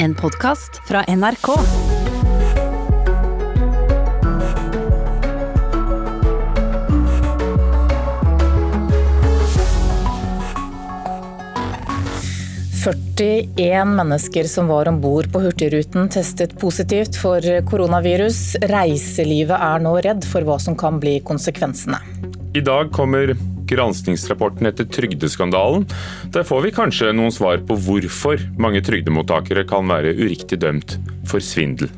En podkast fra NRK. «41 mennesker som var om bord på Hurtigruten testet positivt for koronavirus. Reiselivet er nå redd for hva som kan bli konsekvensene. I dag kommer granskingsrapporten etter trygdeskandalen. Der får vi kanskje noen svar på hvorfor mange trygdemottakere kan være uriktig dømt for svindel.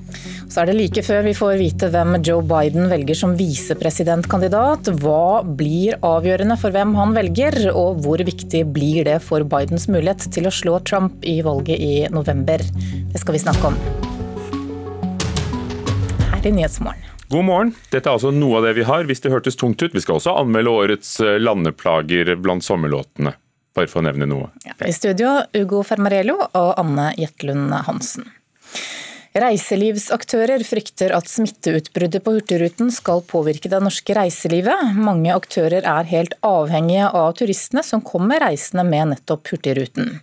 Så er det like før vi får vite hvem Joe Biden velger som visepresidentkandidat. Hva blir avgjørende for hvem han velger, og hvor viktig blir det for Bidens mulighet til å slå Trump i valget i november? Det skal vi snakke om her i Nyhetsmorgen. God morgen. Dette er altså noe av det vi har, hvis det hørtes tungt ut. Vi skal også anmelde årets eh, landeplager blant sommerlåtene, bare for å nevne noe. Ja, I studio Ugo Fermarello og Anne Jetlund Hansen. Reiselivsaktører frykter at smitteutbruddet på Hurtigruten skal påvirke det norske reiselivet. Mange aktører er helt avhengige av turistene som kommer reisende med nettopp Hurtigruten.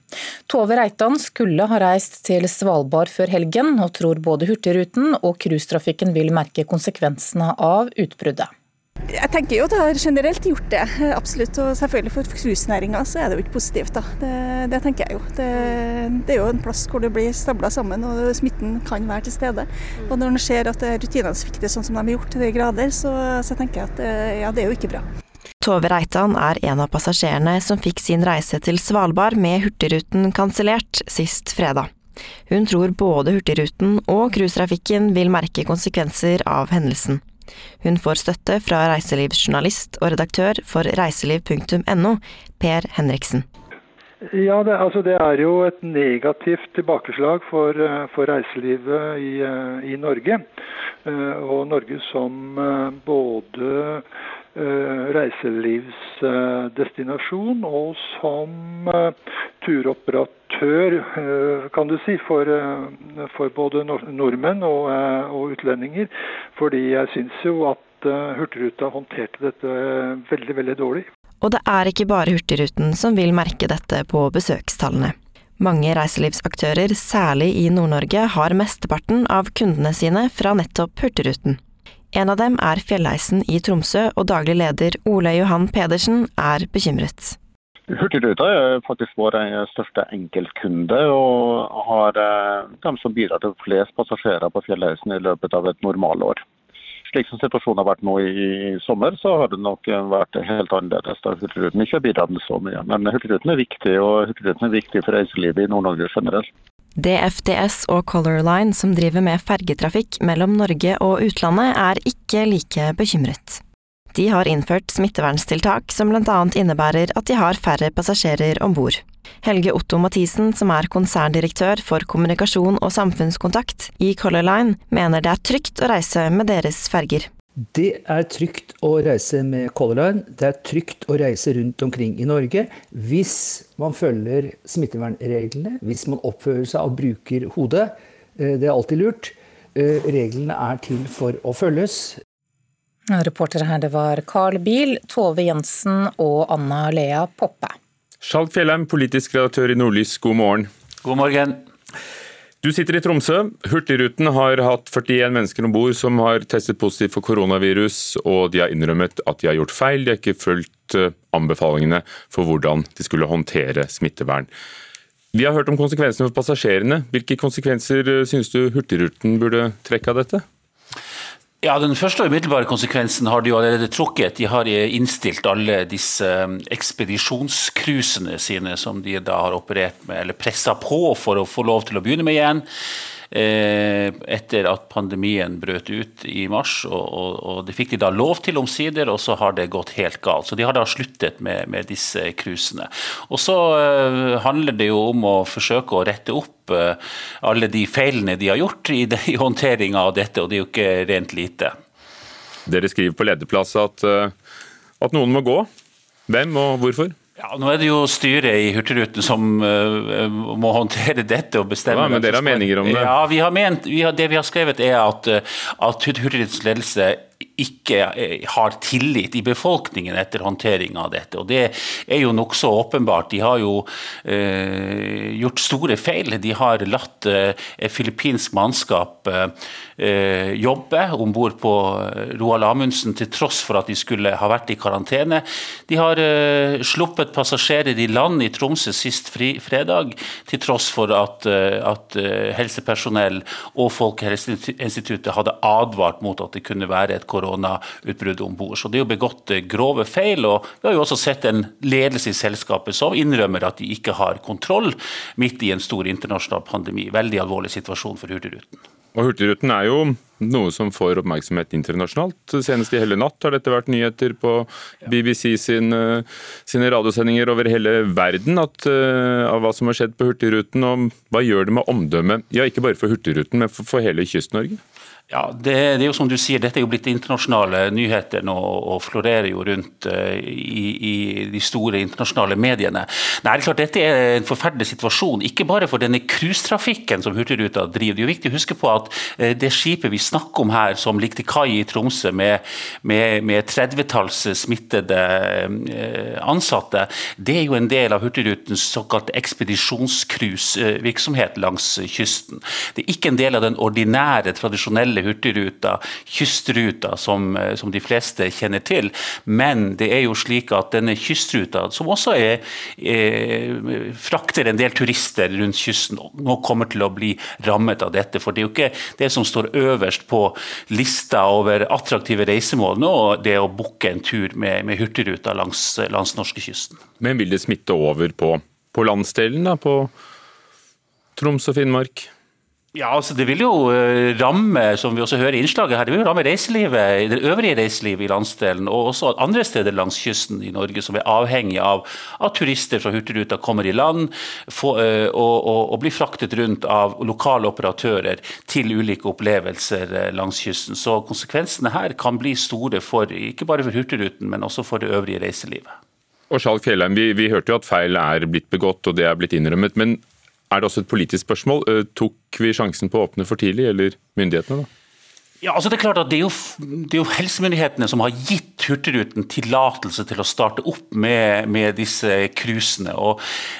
Tove Reitan skulle ha reist til Svalbard før helgen, og tror både Hurtigruten og cruisetrafikken vil merke konsekvensene av utbruddet. Jeg tenker jo at det har generelt gjort det, absolutt. Og selvfølgelig for cruisenæringa så er det jo ikke positivt, da. Det, det tenker jeg jo. Det, det, er jo en plass hvor det blir stabla sammen og smitten kan være til stede. Og når en ser at rutinene svikter sånn som de har gjort til de grader, så, så tenker jeg at ja, det er jo ikke bra. Tove Reitan er en av passasjerene som fikk sin reise til Svalbard med Hurtigruten kansellert sist fredag. Hun tror både Hurtigruten og cruisetrafikken vil merke konsekvenser av hendelsen. Hun får støtte fra reiselivsjournalist og redaktør for reiseliv.no, Per Henriksen. Ja, det, altså det, er jo et negativt tilbakeslag for, eh, for reiselivet i, eh, i, Norge. Eh, og Norge som både reiselivsdestinasjon og som turoperatør, kan du si, for, for både nordmenn og, og, utlendinger. Fordi jeg syns jo at Hurtigruta håndterte dette veldig, veldig dårlig. Og det er ikke bare Hurtigruten som vil merke dette på besøkstallene. Mange reiselivsaktører, særlig i Nord-Norge, har mesteparten av kundene sine fra nettopp Hurtigruten. En av dem er Fjellheisen i Tromsø, og daglig leder Ole Johan Pedersen er bekymret. Hurtigruta er faktisk vår største enkeltkunde, og har eh, dem som bidrar til flest passasjerer på Fjellheisen i løpet av et normalår slik som situasjonen har vært nå i, sommer, så har det nok vært helt annerledes. da Hurtigruten ikke har bidratt med så mye. Men Hurtigruten er viktig, og Hurtigruten er viktig for reiselivet i Nord-Norge generelt. DFDS og Color Line, som driver med fergetrafikk mellom Norge og utlandet, er ikke like bekymret. De har innført smitteverntiltak som bl.a. innebærer at de har færre passasjerer om bord. Helge Otto Mathisen, som er konserndirektør for kommunikasjon og samfunnskontakt i Color Line, mener det er trygt å reise med deres ferger. Det er trygt å reise med Color Line. Det er trygt å reise rundt omkring i Norge hvis man følger smittevernreglene, hvis man oppfører seg og bruker hodet. Eh, det er alltid lurt. Eh, reglene er til for å følges. Reportere her det var Carl Biel, Tove Jensen og Anna Lea Poppe. Skjalg Fjellheim, politisk redaktør i Nordlys, god morgen. God morgen. Du sitter i Tromsø. Hurtigruten har hatt 41 mennesker om bord som har testet positivt for koronavirus, og de har innrømmet at de har gjort feil. De har ikke fulgt eh, anbefalingene for hvordan de skulle håndtere smittevern. Vi har hørt om konsekvensene for passasjerene. Hvilke konsekvenser eh, synes du Hurtigruten burde trekke av dette? Ja, Den første og umiddelbare konsekvensen har de jo allerede trukket. De har innstilt alle disse um, ekspedisjonscruisene sine som de da har operert med, eller pressa på for å få lov til å begynne med igjen. Eh, etter at pandemien brøt ut i mars. Og, og, og, Det fikk de da lov til omsider, og så har det gått helt galt. Så de har da sluttet med, med disse cruisene. Og så uh, handler det jo om å forsøke å rette opp uh, alle de feilene de har gjort i, i håndteringa av dette, og det er jo ikke rent lite. Dere skriver på lederplass at, at noen må gå. Hvem og hvorfor? Ja, Nå er det jo styret i Hurtigruten som uh, må håndtere dette og bestemme. Ja, men dere har meninger om det? Ja, vi har ment, vi har, Det vi har skrevet er at, at Hurtigrutens ledelse ikke eh, har tillit i befolkningen etter håndtering av dette. Og Det er jo nokså åpenbart. De har jo eh, gjort store feil. De har latt eh, filippinsk mannskap eh, jobbe om bord på eh, Roald Amundsen til tross for at de skulle ha vært i karantene. De har eh, sluppet passasjerer i land i Tromsø sist fri, fredag, til tross for at, at helsepersonell og Folkehelseinstituttet hadde advart mot at det kunne være et koronautbrudd om bord. Så det er jo begått eh, grove feil. og Vi har jo også sett en ledelse i selskapet som innrømmer at de ikke har kontroll midt i en stor internasjonal pandemi. Veldig alvorlig situasjon for Hurtigruten. Og Hurtigruten er jo noe som får oppmerksomhet internasjonalt. Senest i hele natt har dette vært nyheter på BBC sine, sine radiosendinger over hele verden at, uh, av hva som har skjedd på Hurtigruten. og Hva gjør det med omdømmet, ja ikke bare for Hurtigruten, men for, for hele Kyst-Norge? Ja, det, det, er jo som du sier, Dette er jo blitt internasjonale nyheter nå og florerer jo rundt uh, i, i, de store internasjonale mediene. Nei, det er klart Dette er en forferdelig situasjon, ikke bare for denne cruisetrafikken som Hurtigruta driver. Det er jo viktig å huske på at uh, det skipet vi snakker om her, som ligger til kai i Tromsø med, med, med 30-talls smittede uh, ansatte, det er jo en del av Hurtigrutens såkalte ekspedisjonscruisevirksomhet langs kysten. Det er ikke en del av den ordinære, tradisjonelle tradisjonelle hurtigruta, kystruta, som, eh, som, de fleste kjenner til. Men det er jo slik at denne kystruta, som også er, er, frakter en del turister rundt kysten, nå kommer til å bli rammet av dette. For det er jo ikke det som står øverst på lista over attraktive reisemål nå, det å booke en tur med, med hurtigruta langs, langs norskekysten. Men vil det smitte over på, på landsdelen, da? På Troms og Finnmark? Ja, altså Det vil jo eh, ramme som vi også hører i innslaget her, det vil jo ramme reiselivet, det øvrige reiselivet i landsdelen, og også andre steder langs kysten i Norge som er avhengig av at turister fra Hurtigruta kommer i land for, eh, og, og, og, blir fraktet rundt av lokale operatører til ulike opplevelser eh, langs kysten. Så konsekvensene her kan bli store for ikke bare for Hurtigruten, men også for det øvrige reiselivet. Og Skjalg Fjellheim, vi, vi hørte jo at feil er blitt begått og det er blitt innrømmet. men er det også et politisk spørsmål? Eh, tok vi sjansen på å åpne for tidlig, eller myndighetene? da? Ja, altså det er klart at det er, jo, det er jo helsemyndighetene som har gitt Hurtigruten tillatelse til å starte opp med, med disse cruisene.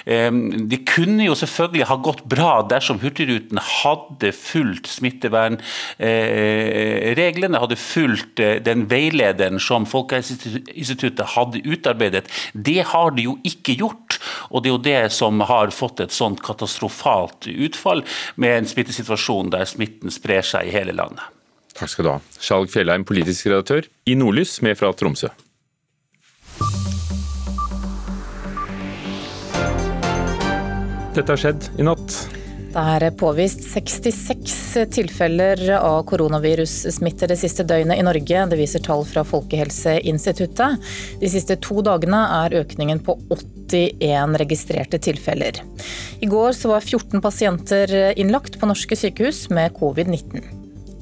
eh, det kunne jo selvfølgelig ha gått bra dersom Hurtigruten hadde fulgt smittevernreglene, eh, hadde fulgt eh, den veilederen som Folkehelseinstituttet hadde utarbeidet. Det har de jo ikke gjort. Og det er jo det som har fått et sånt katastrofalt utfall, med en smittesituasjon der smitten sprer seg i hele landet. Takk skal du ha. Skjalg Fjellheim, politisk redaktør i Nordlys, med fra Tromsø. Dette har skjedd i natt. Det er påvist 66 tilfeller av koronavirussmitte det siste døgnet i Norge. Det viser tall fra Folkehelseinstituttet. De siste to dagene er økningen på 81 registrerte tilfeller. I går var 14 pasienter innlagt på norske sykehus med covid-19.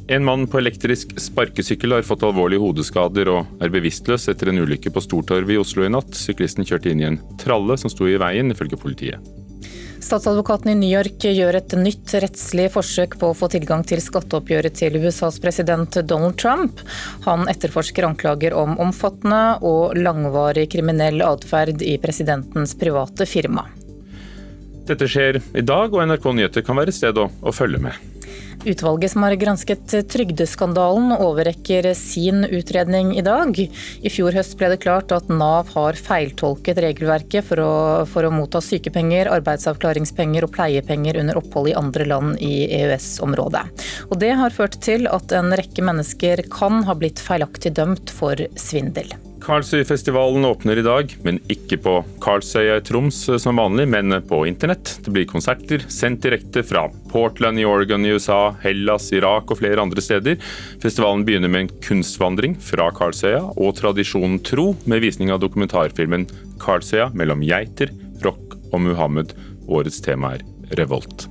En mann på elektrisk sparkesykkel har fått alvorlige hodeskader og er bevisstløs etter en ulykke på Stortorvet i Oslo i natt. Syklisten kjørte inn i en tralle som sto i veien, ifølge politiet. Statsadvokaten i New York gjør et nytt rettslig forsøk på å få tilgang til skatteoppgjøret til USAs president Donald Trump. Han etterforsker anklager om omfattende og langvarig kriminell atferd i presidentens private firma. Dette skjer i dag, og NRK Nyheter kan være et sted å, å følge med. Utvalget som har gransket trygdeskandalen overrekker sin utredning i dag. I fjor høst ble det klart at Nav har feiltolket regelverket for å, for å motta sykepenger, arbeidsavklaringspenger og pleiepenger under opphold i andre land i EØS-området. Og Det har ført til at en rekke mennesker kan ha blitt feilaktig dømt for svindel. Karlsøyfestivalen åpner i dag, men ikke på Karlsøya i Troms som vanlig, men på internett. Det blir konserter sendt direkte fra Portland i Oregon i USA, Hellas, Irak og flere andre steder. Festivalen begynner med en kunstvandring fra Karlsøya og tradisjonen tro, med visning av dokumentarfilmen 'Karlsøya mellom geiter, rock og Muhammed'. Årets tema er revolt.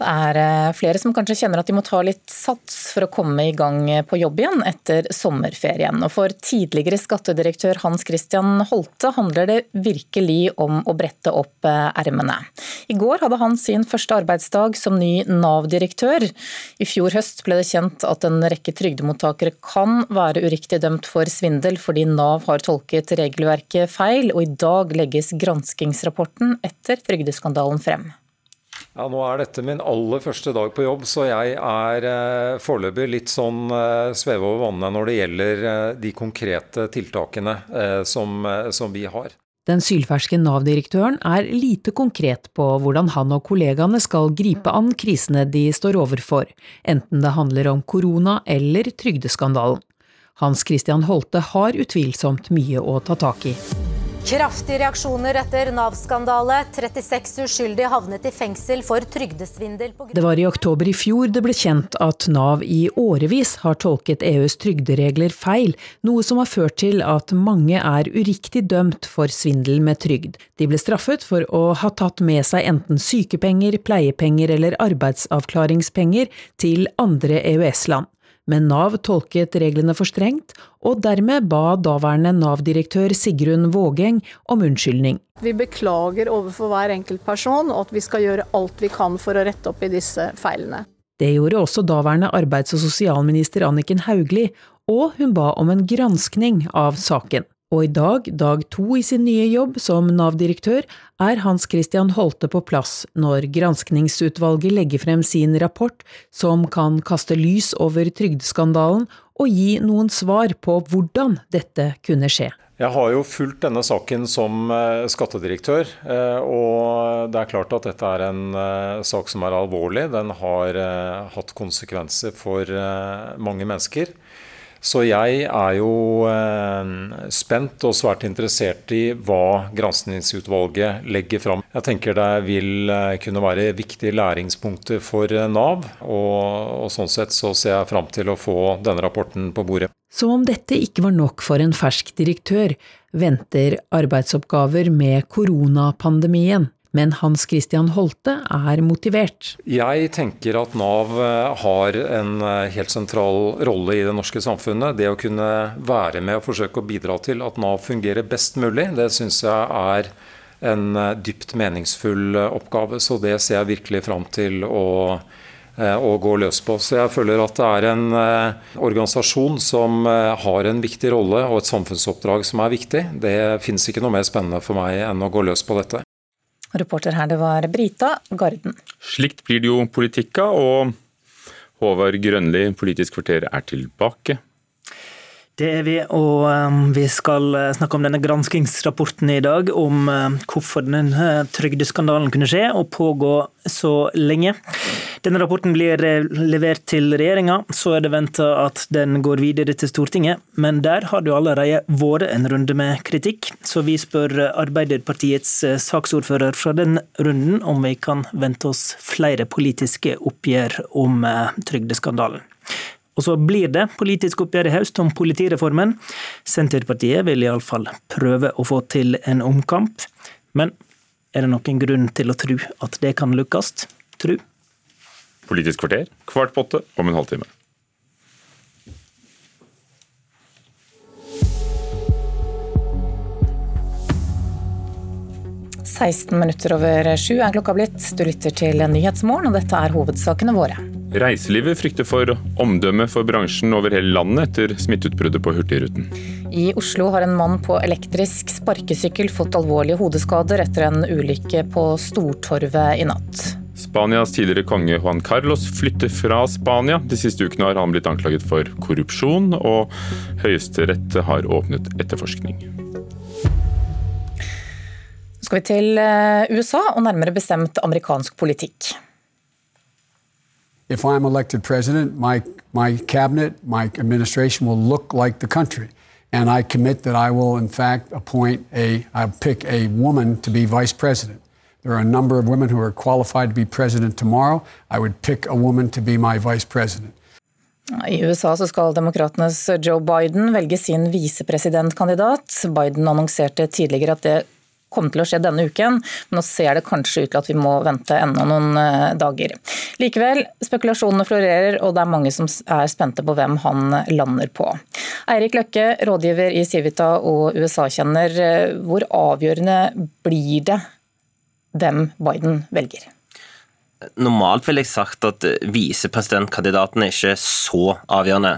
Det er eh, flere som kanskje kjenner at de må ta litt sats for å komme i gang på jobb igjen etter sommerferien. Og for tidligere skattedirektør Hans Christian Holte handler det virkelig om å brette opp eh, ermene. I går hadde han sin første arbeidsdag som ny Nav-direktør. I fjor høst ble det kjent at en rekke trygdemottakere kan være uriktig dømt for svindel fordi Nav har tolket regelverket feil, og i dag legges granskingsrapporten etter trygdeskandalen frem. Ja, Nå er dette min aller første dag på jobb, så jeg er eh, foreløpig litt sånn eh, sveve over vannet når det gjelder eh, de konkrete tiltakene eh, som, eh, som vi har. Den sylferske Nav-direktøren er lite konkret på hvordan han og kollegaene skal gripe an krisene de står overfor, enten det handler om korona eller trygdeskandalen. Hans Christian Holte har utvilsomt mye å ta tak i. Kraftige reaksjoner etter Nav-skandale. 36 uskyldige havnet i fengsel for trygdesvindel. Det var i oktober i fjor det ble kjent at Nav i årevis har tolket EUs trygderegler feil, noe som har ført til at mange er uriktig dømt for svindel med trygd. De ble straffet for å ha tatt med seg enten sykepenger, pleiepenger eller arbeidsavklaringspenger til andre EØS-land men Nav tolket reglene for strengt, og dermed ba daværende Nav-direktør Sigrun Vågeng om unnskyldning. Vi beklager overfor hver enkelt person, og at vi skal gjøre alt vi kan for å rette opp i disse feilene. Det gjorde også daværende arbeids- og sosialminister Anniken Hauglie, og hun ba om en granskning av saken. Og i dag, dag to i sin nye jobb som Nav-direktør, er Hans Christian Holte på plass når granskningsutvalget legger frem sin rapport som kan kaste lys over trygdeskandalen og gi noen svar på hvordan dette kunne skje. Jeg har jo fulgt denne saken som eh, skattedirektør, eh, og det er klart at dette er en eh, sak som er alvorlig. Den har hatt konsekvenser for mange mennesker. Så jeg er jo eh, spent og svært interessert i hva granskningsutvalget legger fram. Jeg tenker det vil eh, kunne være viktige læringspunkter for eh, Nav, og, og sånn sett så ser jeg fram til å få denne rapporten på bordet. Som om dette ikke var nok for en fersk direktør, venter arbeidsoppgaver med koronapandemien men Hans Christian Holte er motivert. Jeg tenker at Nav eh, har en eh, helt sentral rolle i det norske samfunnet. Det å kunne være med og forsøke å bidra til at Nav fungerer best mulig, det syns jeg er en eh, dypt meningsfull oppgave. Så det ser jeg virkelig fram til å, å gå løs på. Så jeg føler at det er en organisasjon som har en viktig rolle og et samfunnsoppdrag som er viktig. Det finnes ikke noe mer spennende for meg enn å gå løs på dette. Reporter her, det var Brita Garden. Slikt blir det jo politikka, og Håvard Grønli, Politisk kvarter, er tilbake. Det er vi, og um, vi skal uh, snakke om denne granskingsrapporten i dag. Om uh, hvorfor denne trygdeskandalen kunne skje og pågå så lenge. Denne rapporten blir eh, levert til regjeringa, så er det venta at den går videre til Stortinget. Men der har det allerede vært en runde med kritikk, så vi spør Arbeiderpartiets saksordfører fra den runden om vi kan vente oss flere politiske oppgjør om trygdeskandalen. Og så blir det politisk oppgjør i høst om politireformen. Senterpartiet vil iallfall prøve å få til en omkamp. Men er det noen grunn til å tro at det kan lykkes? Tru? Politisk kvarter, kvart på åtte om en halvtime. «16 minutter over sju er klokka blitt. Du lytter til Nyhetsmorgen, og dette er hovedsakene våre. Reiselivet frykter for omdømmet for bransjen over hele landet etter smitteutbruddet på Hurtigruten. I Oslo har en mann på elektrisk sparkesykkel fått alvorlige hodeskader etter en ulykke på Stortorvet i natt. Spanias tidligere konge Juan Carlos flytter fra Spania. De siste ukene har han blitt anklaget for korrupsjon, og Høyesterett har åpnet etterforskning. Skal vi til eh, USA, og nærmere bestemt amerikansk politikk. If I'm elected president, my, my cabinet, my administration will look like the country. And I commit that I will, in fact, appoint a, I'll pick a woman to be vice president. There are a number of women who are qualified to be president tomorrow. I would pick a woman to be my vice president. I USA så skal demokratenes Joe Biden velge sin visepresidentkandidat. Biden annonserte tidligere at det komme til å skje denne uken, men nå ser det kanskje ut til at vi må vente enda noen eh, dager. Likevel, spekulasjonene florerer, og det er mange som er spente på hvem han lander på. Eirik Løkke, rådgiver i Civita og USA-kjenner, eh, hvor avgjørende blir det hvem Biden velger? Normalt ville jeg sagt at visepresidentkandidaten er ikke så avgjørende.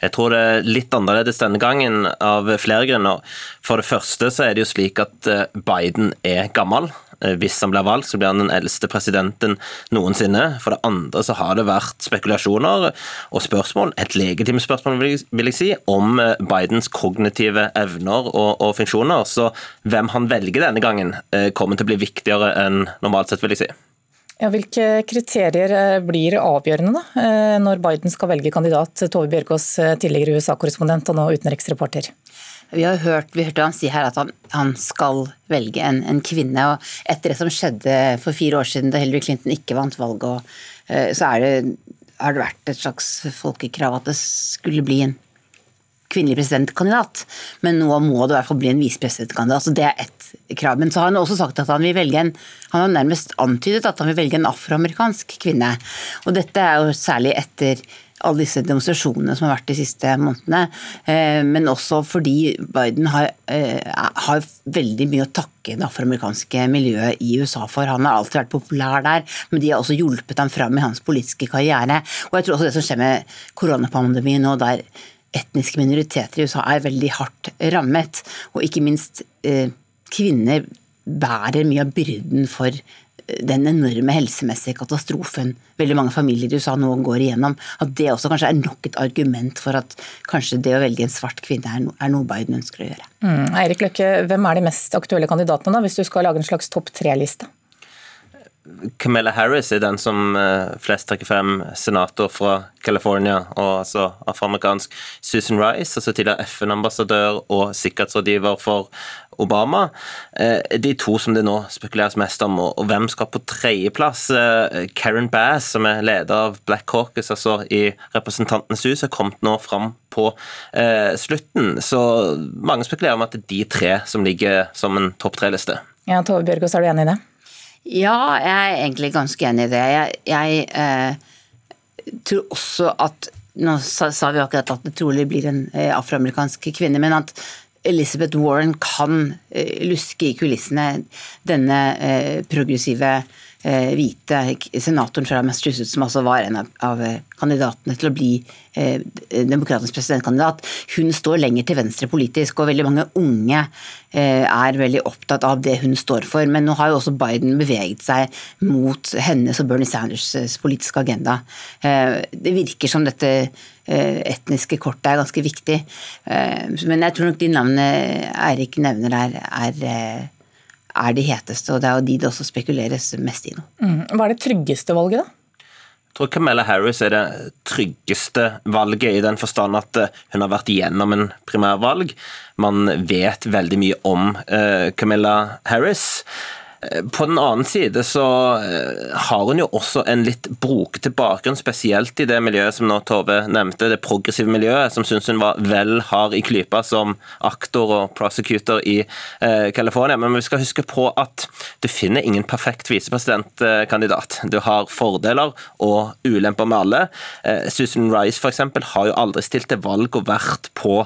Jeg tror det er litt annerledes denne gangen av flere grunner. For det første så er det jo slik at eh, Biden er gammel. Eh, hvis han blir valgt, så blir han den eldste presidenten noensinne. For det andre så har det vært spekulasjoner og spørsmål, et legitimt spørsmål vil jeg si, om eh, Bidens kognitive evner og, og funksjoner. Så hvem han velger denne gangen, kommer til å bli viktigere enn normalt sett, vil jeg si. Ja, hvilke kriterier eh, blir avgjørende da, eh, når Biden skal velge kandidat? Tove Bjørgaas, eh, tidligere USA-korrespondent og nå utenriksreporter. Vi har hørt, vi hørte han si her at han, han skal velge en, en, kvinne. og Etter det som skjedde for fire år siden da Hillary Clinton ikke vant valget, og, så det, har det vært et slags folkekrav at det skulle bli en kvinnelig presidentkandidat. Men nå må det i hvert fall bli en visepresidentkandidat. Det er ett krav. Men så har han også sagt at han vil velge en Han har nærmest antydet at han vil velge en afroamerikansk kvinne. Og dette er jo særlig etter alle disse demonstrasjonene som har vært de siste månedene. Eh, men også fordi Biden har, eh, har veldig mye å takke det afroamerikanske miljøet i USA for. Han har alltid vært populær der, men de har også hjulpet ham fram i hans politiske karriere. Og jeg tror også det som skjer med koronapandemien nå, der etniske minoriteter i USA er veldig hardt rammet. Og ikke minst eh, kvinner bærer mye av byrden for eh, den enorme helsemessige katastrofen veldig mange familier i USA nå går igjennom. At det også kanskje er nok et argument for at kanskje det å velge en svart kvinne er, no, er noe Biden ønsker å gjøre. Mm. Eirik Løkke, hvem er de mest aktuelle kandidatene, da, hvis du skal lage en slags topp tre-liste? Camilla Harris er den som eh, flest trekker frem, senator fra California og altså afroamerikansk. Susan Rice, altså tidligere FN-ambassadør og sikkerhetsrådgiver for Obama. Eh, de to som det nå spekuleres mest om, og hvem skal på tredjeplass? Eh, Karen Bass, som er leder av Black Caucus altså i Representantenes hus, har kommet nå fram på slutten. Så mange spekulerer om at det er de tre som ligger som en topp tre-liste. Ja, Tove Bjørgaas, er du enig i det? Ja, jeg er egentlig ganske enig i det. Jeg, jeg eh, tror også at Nå sa, sa, vi akkurat at det trolig blir en eh, afroamerikansk kvinne, men at Elizabeth Warren kan eh, luske i kulissene denne eh, progressive Eh, hvite senatoren fra Massachusetts, som altså var en av kandidatene til å bli eh, demokratisk presidentkandidat, hun står lenger til venstre politisk, og veldig mange unge eh, er veldig opptatt av det hun står for. Men nå har jo også Biden beveget seg mot hennes og Bernie Sanders' politiske agenda. Det virker som dette etniske kortet er ganske viktig. Men jeg tror nok de navnene Eirik nevner der, er er de heteste, og det er jo de det også spekuleres mest i nå. Mm. Hva er det tryggeste valget, da? Jeg tror Camilla Harris er det tryggeste valget, i den forstand at eh, hun har vært igjennom en primærvalg. Man vet veldig mye om Camilla Harris. På den annen side så eh, har hun jo også en litt brokete bakgrunn, spesielt i det miljøet som nå Tove nevnte, det progressive miljøet, som syns hun var vel hard i klypa som aktor og prosecutor i eh, California. Men vi skal huske på at du finner ingen perfekt visepresidentkandidat. Du har fordeler og ulemper med alle. Eh, Susan Rice f.eks. har jo aldri stilt til valg og vært på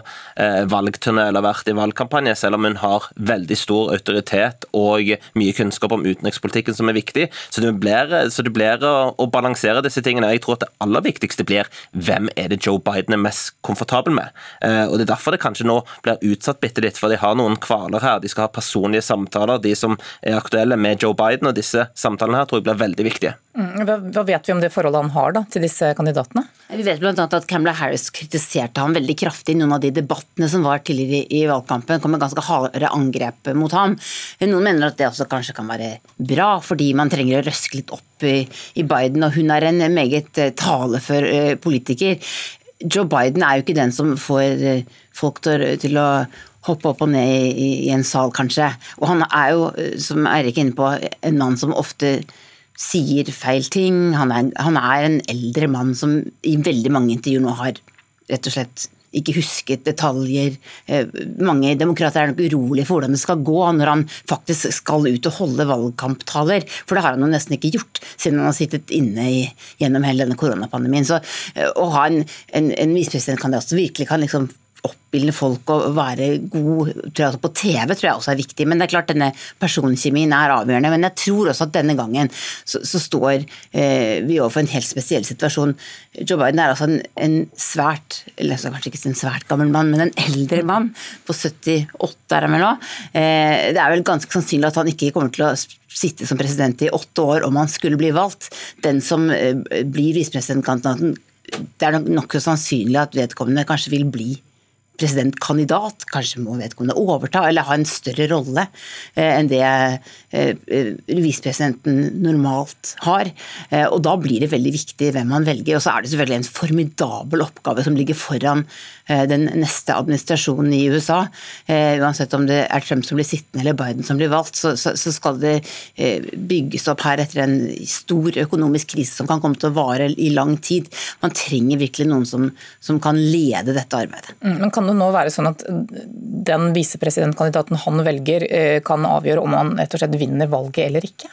valgturné eller vært i valgkampanje, selv om hun har veldig stor autoritet og mye kunnskap om utenrikspolitikken som er viktig. Så det blir, så det blir å, balansere disse tingene. Jeg tror at det aller viktigste blir hvem er det Joe Biden er mest komfortabel med. Eh, og Det er derfor det kanskje nå blir utsatt bitte litt, for de har noen kvaler her. De skal ha personlige samtaler, de som er aktuelle med Joe Biden. Og disse samtalene her tror jeg blir veldig viktige. Mm, hva, vet vi om det forholdet han har da, til disse kandidatene? Vi vet bl.a. at Camilla Harris kritiserte ham veldig kraftig i noen av de debattene som var tidligere i, valgkampen. kom med ganske harde angrep mot ham. Noen mener at det også kanskje kan være bra, fordi man trenger å røske litt opp i, Biden. Og hun er en meget uh, talefør uh, politiker. Joe Biden er jo ikke den som får uh, folk til å hoppe opp og ned i, i, en sal, kanskje. Og han er jo, som Eirik er inne på, en mann som ofte sier feil ting. Han er, han er, en eldre mann som i veldig mange intervjuer nå har rett og slett ikke husket detaljer. Eh, mange demokrater er nok urolige for hvordan det skal gå når han faktisk skal ut og holde valgkamptaler, for det har han jo nesten ikke gjort siden han har sittet inne i, gjennom hele denne koronapandemien. Så eh, å ha en, en, en visepresidentkandidat som virkelig kan liksom oppildne folk og være god jeg, på TV tror jeg også er viktig. Men det er klart denne personkjemien er avgjørende. Men jeg tror også at denne gangen så, så står eh, vi overfor en helt spesiell situasjon. Joe Biden er altså en, en svært, eller kanskje ikke en svært gammel mann, men en eldre mann. På 78 er han vel nå. Eh, det er vel ganske sannsynlig at han ikke kommer til å sitte som president i åtte år om han skulle bli valgt. Den som eh, blir visepresidentkandidaten, det er nok så sannsynlig at vedkommende kanskje vil bli presidentkandidat. Kanskje må vedkommende overta eller ha en større rolle eh, enn det eh, visepresidenten normalt har. Eh, og Da blir det veldig viktig hvem man velger. Og så er det selvfølgelig en formidabel oppgave som ligger foran den neste administrasjonen i USA. Uansett om det er Trump som blir sittende eller Biden som blir valgt, så skal det bygges opp her etter en stor økonomisk krise som kan komme til å vare i lang tid. Man trenger virkelig noen som, som kan lede dette arbeidet. Mm, men kan det nå være sånn at den visepresidentkandidaten han velger, eh, kan avgjøre om han rett og slett vinner valget eller ikke?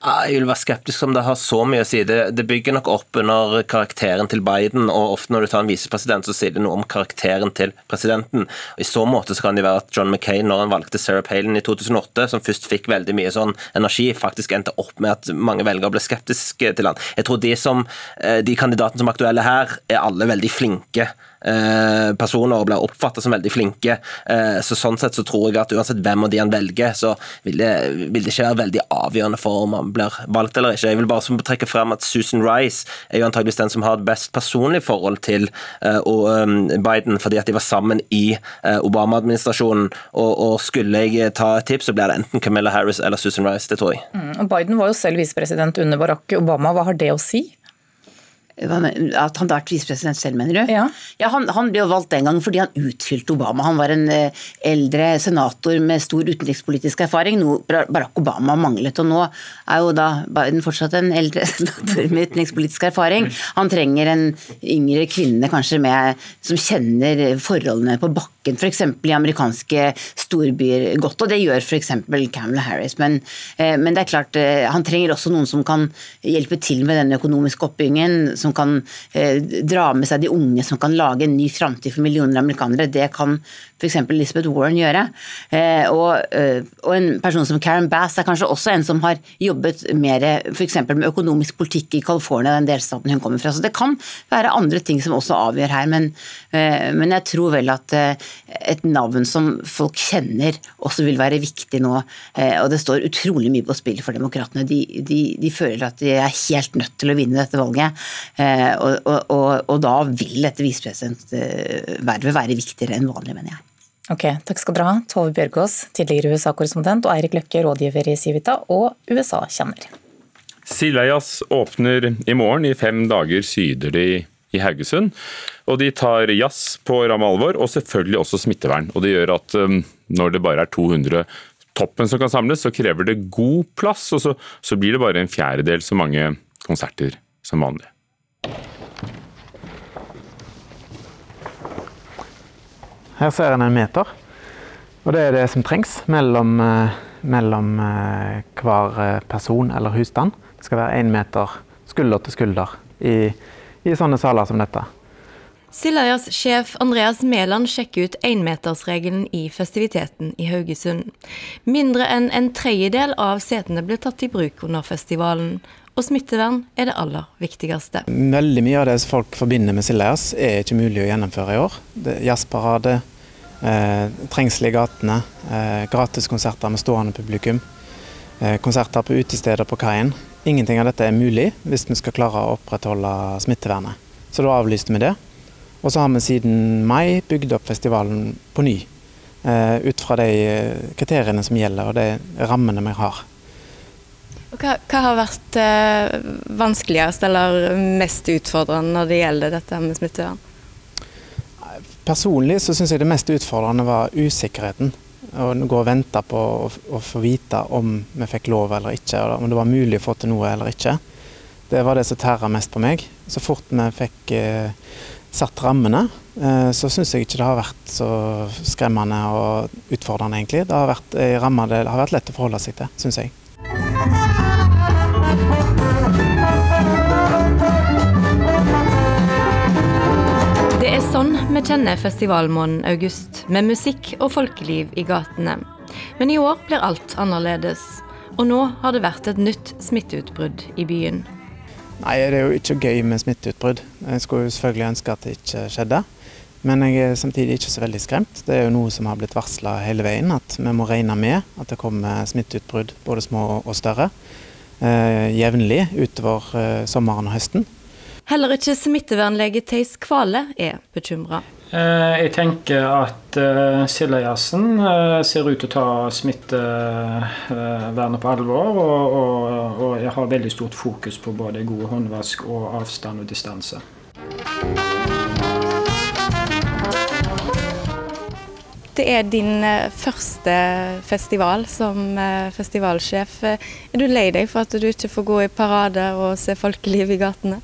Jeg vil være skeptisk om det har så mye å si. Det, det, bygger nok opp under karakteren til Biden, og ofte når du tar en visepresident, så sier det noe om karakteren til presidenten. I så måte så kan det være at John McCain, når han valgte Sarah Palin i 2008, som først fikk veldig mye sånn energi, faktisk endte opp med at mange velgere ble skeptiske til han. Jeg tror de, som, eh, de kandidatene som er aktuelle her, er alle veldig flinke personer og blir oppfattet som veldig flinke. Eh, så Sånn sett så tror jeg at uansett hvem av de han velger, så vil det, vil det ikke være veldig avgjørende for om han blir valgt eller ikke. Jeg vil bare trekke frem at Susan Rice er jo antageligvis den som har et best personlig forhold til uh, Biden, fordi at de var sammen i Obama-administrasjonen. Og, og, skulle jeg ta et tips, så blir det enten Camilla Harris eller Susan Rice. Det tror jeg. Mm, Biden var jo selv visepresident under Barack Obama. Hva har det å si? At han har vært visepresident selv, mener du? Ja. ja han, han, ble jo valgt den gangen fordi han utfylte Obama. Han var en eh, eldre senator med stor utenrikspolitisk erfaring, noe Barack Obama manglet. Og nå er jo da Biden fortsatt en eldre senator med utenrikspolitisk erfaring. Han trenger en yngre kvinne kanskje med, som kjenner forholdene på bakken, f.eks. i amerikanske storbyer godt. Og det gjør f.eks. Camelot Harris. Men, eh, men, det er klart, eh, han trenger også noen som kan hjelpe til med den økonomiske oppbyggingen. som som kan eh, dra med seg de unge, som kan lage en ny framtid for millioner amerikanere. Det kan f.eks. Elizabeth Warren gjøre. Eh, og, eh, og, en person som Karen Bass er kanskje også en som har jobbet mer f.eks. med økonomisk politikk i California, den delstaten hun kommer fra. Så det kan være andre ting som også avgjør her, men, eh, men jeg tror vel at et navn som folk kjenner også vil være viktig nå. Og det står utrolig mye på spill for demokratene. De, de, de føler at de er helt nødt til å vinne dette valget. Og, og, og, da vil dette visepresidentvervet være viktigere enn vanlig, mener jeg. Ok, Takk skal dere ha, Tove Bjørgaas, tidligere USA-korrespondent, og Eirik Løkke, rådgiver i Civita og USA-kjenner. Sildveijazz åpner i morgen. I fem dager syder de i Haugesund. Og de tar jazz på ramme alvor, og selvfølgelig også smittevern. Og det gjør at um, når det bare er 200 toppen som kan samles, så krever det god plass, og så, så blir det bare en fjerdedel så mange konserter som vanlig. Her ser en en meter, og det er det som trengs mellom, eh, mellom eh, hver eh, person eller husstand. Det skal være én meter skulder til skulder i, i sånne saler som dette. Sillajas sjef Andreas Mæland sjekker ut énmetersregelen i festiviteten i Haugesund. Mindre enn en tredjedel av setene ble tatt i bruk under festivalen, og smittevern er det aller viktigste. Veldig mye av det folk forbinder med Sildajazz er ikke mulig å gjennomføre i år. Jazzparade, eh, trengsel i gatene, eh, gratiskonserter med stående publikum, eh, konserter på utesteder på kaien. Ingenting av dette er mulig hvis vi skal klare å opprettholde smittevernet. Så da avlyste vi det. Og så har vi siden mai bygd opp festivalen på ny. Eh, ut fra de eh, kriteriene som gjelder og de rammene vi har. Hva, hva, har vært eh, vanskeligst eller mest utfordrende når det gjelder dette med smittevern? Personlig så syns jeg det mest utfordrende var usikkerheten. Å gå og vente på å, å, få vite om vi fikk lov eller ikke, om det var mulig å få til noe eller ikke. Det var det som tæra mest på meg. Så fort vi fikk eh, satt rammene, eh, så syns jeg ikke det har vært så skremmende og utfordrende, egentlig. Det har vært eh, rammer det har vært lett å forholde seg til, syns jeg. Vi kjenner festivalmåneden august, med musikk og folkeliv i gatene. Men i år blir alt annerledes, og nå har det vært et nytt smitteutbrudd i byen. Nei, Det er jo ikke gøy med smitteutbrudd. Jeg skulle jo selvfølgelig ønske at det ikke skjedde. Men jeg er samtidig ikke så veldig skremt. Det er jo noe som har blitt varsla hele veien, at vi må regne med at det kommer smitteutbrudd, både små og større, eh, jevnlig utover eh, sommeren og høsten. Heller ikke smittevernlege Theis Kvale er bekymra. Eh, jeg tenker at uh, Sildajazzen uh, ser ut til å ta smittevernet på alvor. Og, og, og, jeg har veldig stort fokus på både god håndvask og avstand og distanse. Det er din første festival som festivalsjef. Er du lei deg for at du ikke får gå i parade og se folkeliv i gatene?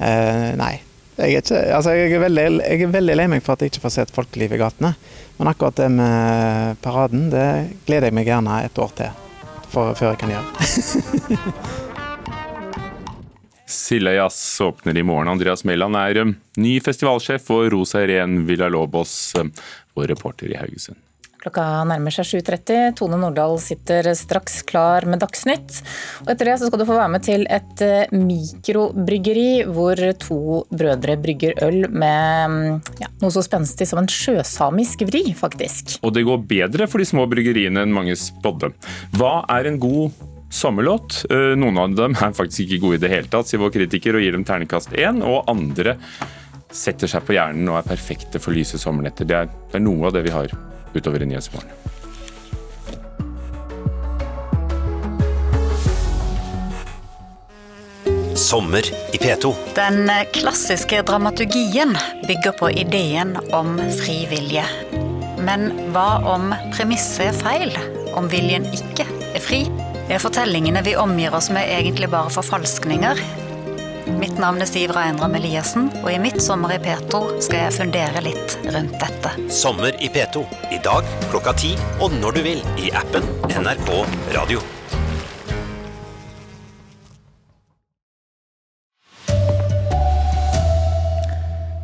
Eh, nei, jeg er, ikke, altså jeg, er veldig, jeg er, veldig, lei meg for at jeg ikke får sett folkeliv i gatene. Men akkurat det med paraden, det gleder jeg meg gjerne et år til for, før jeg kan gjøre. Sildajazz åpner i morgen. Andreas Mæland er um, ny festivalsjef, og Rosa Irén Villalobos, Lobos vår reporter i Haugesund. Klokka nærmer seg 7.30. Tone Nordahl sitter straks klar med Dagsnytt. Og etter det så skal du få være med til et eh, mikrobryggeri hvor to brødre brygger øl med ja, noe så spenstig som en sjøsamisk vri, faktisk. Og det går bedre for de små bryggeriene enn mange spådde. Hva er en god sommerlåt? Eh, noen av dem er faktisk ikke gode i det hele tatt, sier vår kritiker og gir dem terningkast én. Og andre setter seg på hjernen og er perfekte for lyse sommernetter. Det er, det er noe av det vi har utover i Nyhetsmorgen. Sommer i P2. Den klassiske dramaturgien bygger på ideen om fri vilje. Men hva om premisset er feil? Om viljen ikke er fri? Er fortellingene vi omgir oss med egentlig bare forfalskninger? Mitt navn er Siv Reindram Eliassen, og i mitt Sommer i P2 skal jeg fundere litt rundt dette. Sommer i P2. I dag klokka ti og når du vil i appen NRK Radio.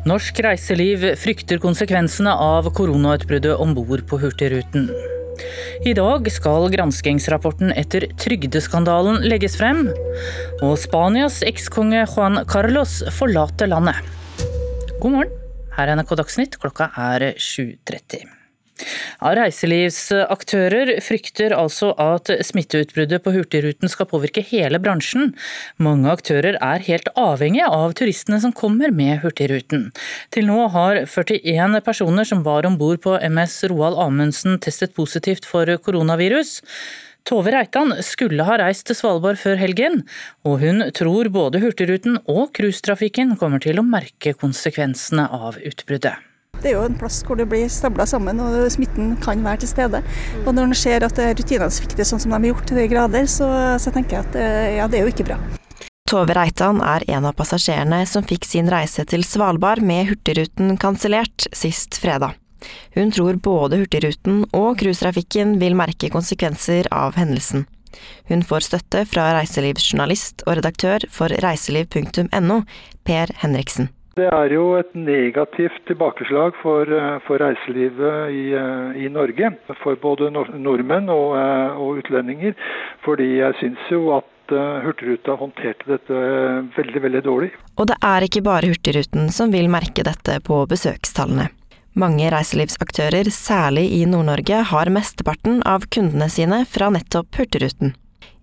Norsk reiseliv frykter konsekvensene av koronautbruddet om bord på Hurtigruten. I dag skal granskingsrapporten etter trygdeskandalen legges frem, og Spanias ekskonge Juan Carlos forlater landet. God morgen, her er NRK Dagsnytt, klokka er 7.30. Reiselivsaktører frykter altså at smitteutbruddet på Hurtigruten skal påvirke hele bransjen. Mange aktører er helt avhengige av turistene som kommer med Hurtigruten. Til nå har 41 personer som var om bord på MS Roald Amundsen testet positivt for koronavirus. Tove Reitan skulle ha reist til Svalbard før helgen, og hun tror både Hurtigruten og cruisetrafikken kommer til å merke konsekvensene av utbruddet. Det er jo en plass hvor det blir stabla sammen og smitten kan være til stede. Og når en ser at rutinene svikter sånn som de har gjort til de grader, så, så tenker jeg at eh, ja, det er jo ikke bra. Tove Reitan er en av passasjerene som fikk sin reise til Svalbard med Hurtigruten kansellert sist fredag. Hun tror både Hurtigruten og cruisetrafikken vil merke konsekvenser av hendelsen. Hun får støtte fra reiselivsjournalist og redaktør for reiseliv.no, Per Henriksen. Det er jo et negativt tilbakeslag for, eh, for reiselivet i, eh, i, Norge. For både nordmenn og, eh, og utlendinger. Fordi jeg syns jo at Hurtigruta håndterte dette veldig, veldig dårlig. Og det er ikke bare Hurtigruten som vil merke dette på besøkstallene. Mange reiselivsaktører, særlig i Nord-Norge, har mesteparten av kundene sine fra nettopp Hurtigruten.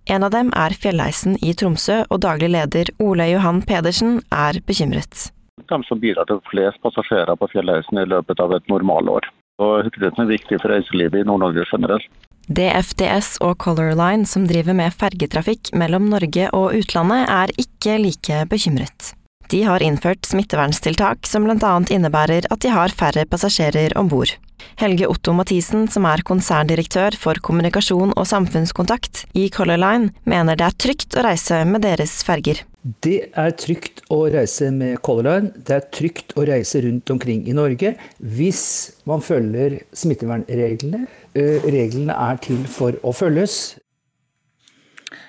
En av dem er Fjellheisen i Tromsø, og daglig leder Ole Johan Pedersen er bekymret de som bidrar til flest passasjerer på Fjellheisen i løpet av et normalår. Hurtigruten er viktig for reiselivet i Nord-Norge generelt. DFDS og Color Line, som driver med fergetrafikk mellom Norge og utlandet, er ikke like bekymret. De har innført smittevernstiltak som bl.a. innebærer at de har færre passasjerer om bord. Helge Otto Mathisen, som er konserndirektør for kommunikasjon og samfunnskontakt i Color Line, mener det er trygt å reise med deres ferger. Det er trygt å reise med Color Line. Det er trygt å reise rundt omkring i Norge hvis man følger smittevernreglene. Eh, reglene er til for å følges.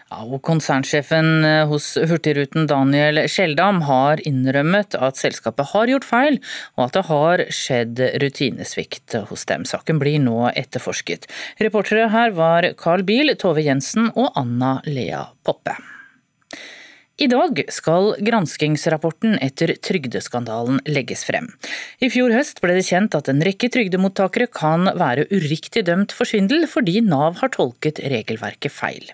Ja, og konsernsjefen eh, hos Hurtigruten Daniel Skjeldam har innrømmet at selskapet har gjort feil, og at det har skjedd rutinesvikt hos dem. Saken blir nå etterforsket. Reportere her var Carl Biel, Tove Jensen og Anna Lea Poppe. I dag skal granskingsrapporten etter trygdeskandalen legges frem. I fjor høst ble det kjent at en rekke trygdemottakere kan være uriktig dømt for svindel fordi Nav har tolket regelverket feil.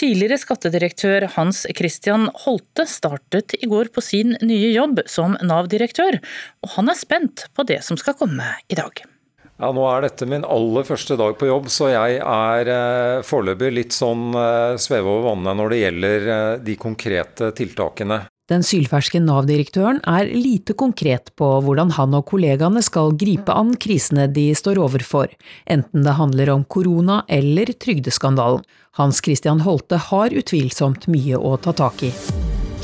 Tidligere skattedirektør Hans Christian Holte startet i går på sin nye jobb som Nav-direktør, og han er spent på det som skal komme i dag. Ja, Nå er dette min aller første dag på jobb, så jeg er eh, foreløpig litt sånn eh, sveve over vannet når det gjelder eh, de konkrete tiltakene. Den sylferske Nav-direktøren er lite konkret på hvordan han og kollegaene skal gripe an krisene de står overfor, enten det handler om korona eller trygdeskandalen. Hans Christian Holte har utvilsomt mye å ta tak i.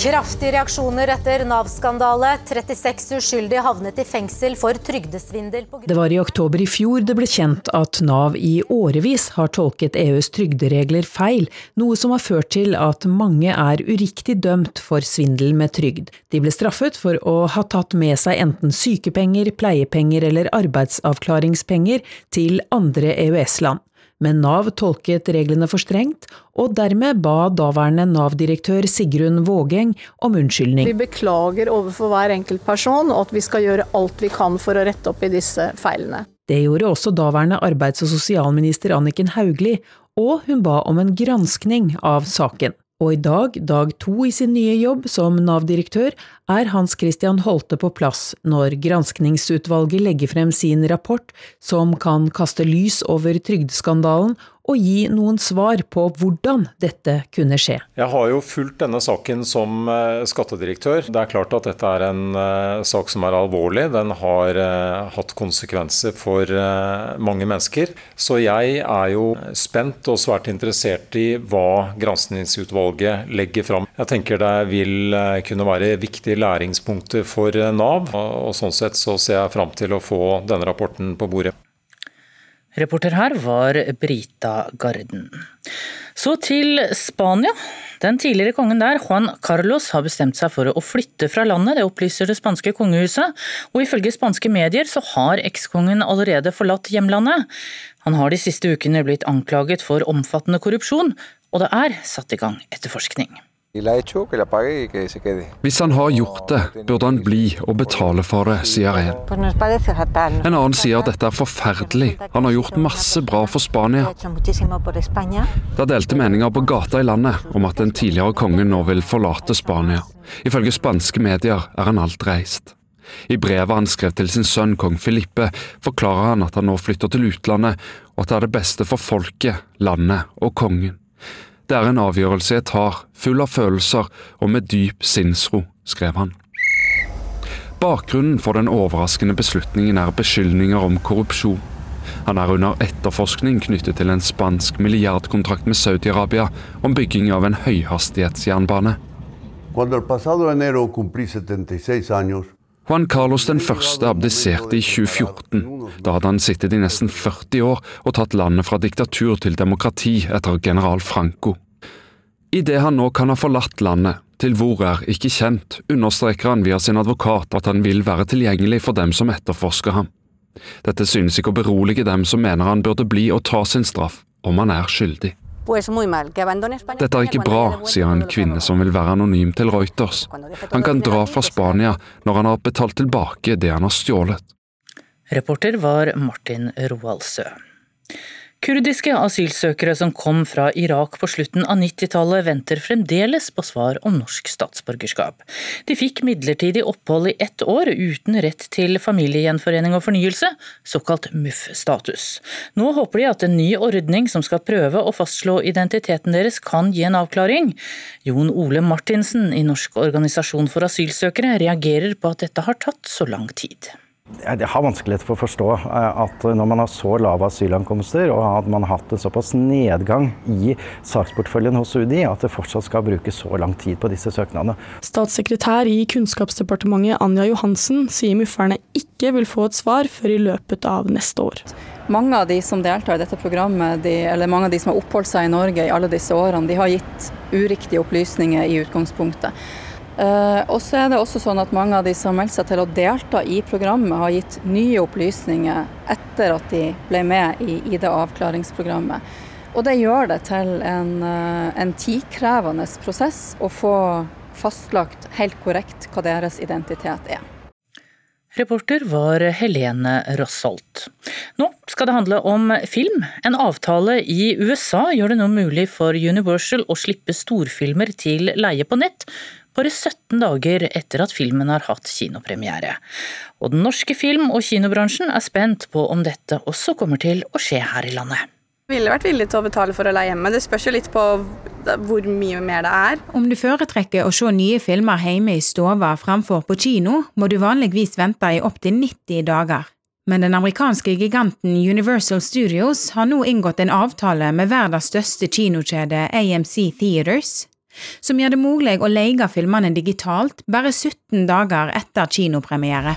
Kraftige reaksjoner etter Nav-skandale. 36 uskyldige havnet i fengsel for trygdesvindel. Det var i oktober i fjor det ble kjent at Nav i årevis har tolket EUs trygderegler feil, noe som har ført til at mange er uriktig dømt for svindel med trygd. De ble straffet for å ha tatt med seg enten sykepenger, pleiepenger eller arbeidsavklaringspenger til andre EØS-land men Nav tolket reglene for strengt, og dermed ba daværende Nav-direktør Sigrun Vågeng om unnskyldning. Vi beklager overfor hver enkelt person, og at vi skal gjøre alt vi kan for å rette opp i disse feilene. Det gjorde også daværende arbeids- og sosialminister Anniken Hauglie, og hun ba om en granskning av saken. Og i dag, dag to i sin nye jobb som Nav-direktør, er Hans Christian Holte på plass når granskningsutvalget legger frem sin rapport som kan kaste lys over trygdeskandalen og gi noen svar på hvordan dette kunne skje. Jeg har jo fulgt denne saken som eh, skattedirektør. Det er klart at dette er en uh, sak som er alvorlig. Den har uh, hatt konsekvenser for mange mennesker. Så jeg er jo spent og svært interessert i hva granskningsutvalget legger fram. Jeg tenker det vil kunne være viktige læringspunkter for Nav, og sånn sett så ser jeg fram til å få denne rapporten på bordet. Reporter her var Brita Garden. Så til Spania. Den tidligere kongen der, Juan Carlos, har bestemt seg for å flytte fra landet, det opplyser det spanske kongehuset. Og ifølge spanske medier så har ekskongen allerede forlatt hjemlandet. Han har de siste ukene blitt anklaget for omfattende korrupsjon, og det er satt i gang etterforskning. Hvis han har gjort det, burde han bli og betale for det, sier en. En annen sier at dette er forferdelig, han har gjort masse bra for Spania. Det er delte meninger på gata i landet om at den tidligere kongen nå vil forlate Spania. Ifølge spanske medier er han alt reist. I brevet han skrev til sin sønn kong Filippe, forklarer han at han nå flytter til utlandet, og at det er det beste for folket, landet og kongen. Det er en avgjørelse jeg tar, full av følelser og med dyp sinnsro, skrev han. Bakgrunnen for den overraskende beslutningen er beskyldninger om korrupsjon. Han er under etterforskning knyttet til en spansk milliardkontrakt med Saudi-Arabia om bygging av en høyhastighetsjernbane. Cuando el pasado enero cumplí 76 años, Juan Carlos den første abdiserte i 2014. Da hadde han sittet i nesten 40 år og tatt landet fra diktatur til demokrati etter general Franco. Idet han nå kan ha forlatt landet, til hvor er ikke kjent, understreker han via sin advokat at han vil være tilgjengelig for dem som etterforsker ham. Dette synes ikke å berolige dem som mener han burde bli og ta sin straff, om han er skyldig. Dette er ikke bra, sier en kvinne som vil være anonym til Reuters. Han kan dra fra Spania når han har betalt tilbake det han har stjålet. Reporter var Martin Roaldsø. Kurdiske asylsøkere som kom fra Irak på slutten av 90-tallet, venter fremdeles på svar om norsk statsborgerskap. De fikk midlertidig opphold i ett år uten rett til familiegjenforening og fornyelse, såkalt MUF-status. Nå håper de at en ny ordning som skal prøve å fastslå identiteten deres, kan gi en avklaring. Jon Ole Martinsen i Norsk organisasjon for asylsøkere reagerer på at dette har tatt så lang tid. Jeg har vanskelighet for å forstå eh, at når man har så lave asylankomster, og at man har hatt en såpass nedgang i saksporteføljen hos UDI, at det fortsatt skal bruke så lang tid på disse søknadene. Statssekretær i Kunnskapsdepartementet Anja Johansen sier mufferne ikke vil få et svar før i løpet av neste år. Mange av de som deltar i dette programmet, de, eller mange av de som har oppholdt seg i Norge i alle disse årene, de har gitt uriktige opplysninger i utgangspunktet. Uh, og så er det også sånn at Mange av de som meldte seg til å delta i programmet, har gitt nye opplysninger etter at de ble med i ID-avklaringsprogrammet. Og Det gjør det til en, uh, en tidkrevende prosess å få fastlagt helt korrekt hva deres identitet er. Reporter var Helene Rossholt. Nå skal det handle om film. En avtale i USA gjør det nå mulig for Universal å slippe storfilmer til leie på nett, bare 17 dager etter at filmen har hatt kinopremiere. Og den norske film- og kinobransjen er spent på om dette også kommer til å skje her i landet. Jeg ville vært villig til å betale for å leie hjemme. Det spørs jo litt på hvor mye mer det er. Om du foretrekker å se nye filmer hjemme i stua fremfor på kino, må du vanligvis vente i opptil 90 dager. Men den amerikanske giganten Universal Studios har nå inngått en avtale med verdens største kinokjede AMC Theaters som gjør det mulig å leie filmene digitalt bare 17 dager etter kinopremiere.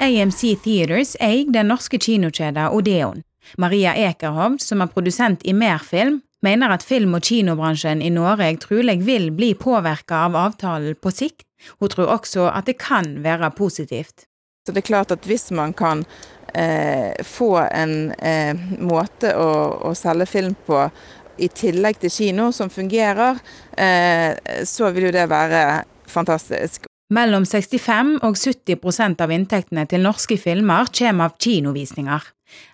AMC Theaters eier den norske kinokjeden Odeon. Maria Ekerhovd, som er produsent i Merfilm, mener at film- og kinobransjen i Norge trolig vil bli påvirka av avtalen på sikt. Hun tror også at det kan være positivt. Så det er klart at Hvis man kan eh, få en eh, måte å, å selge film på i tillegg til kino som fungerer, eh, så vil jo det være fantastisk. Mellom 65 og 70% av inntektene til norske filmer kommer av kinovisninger.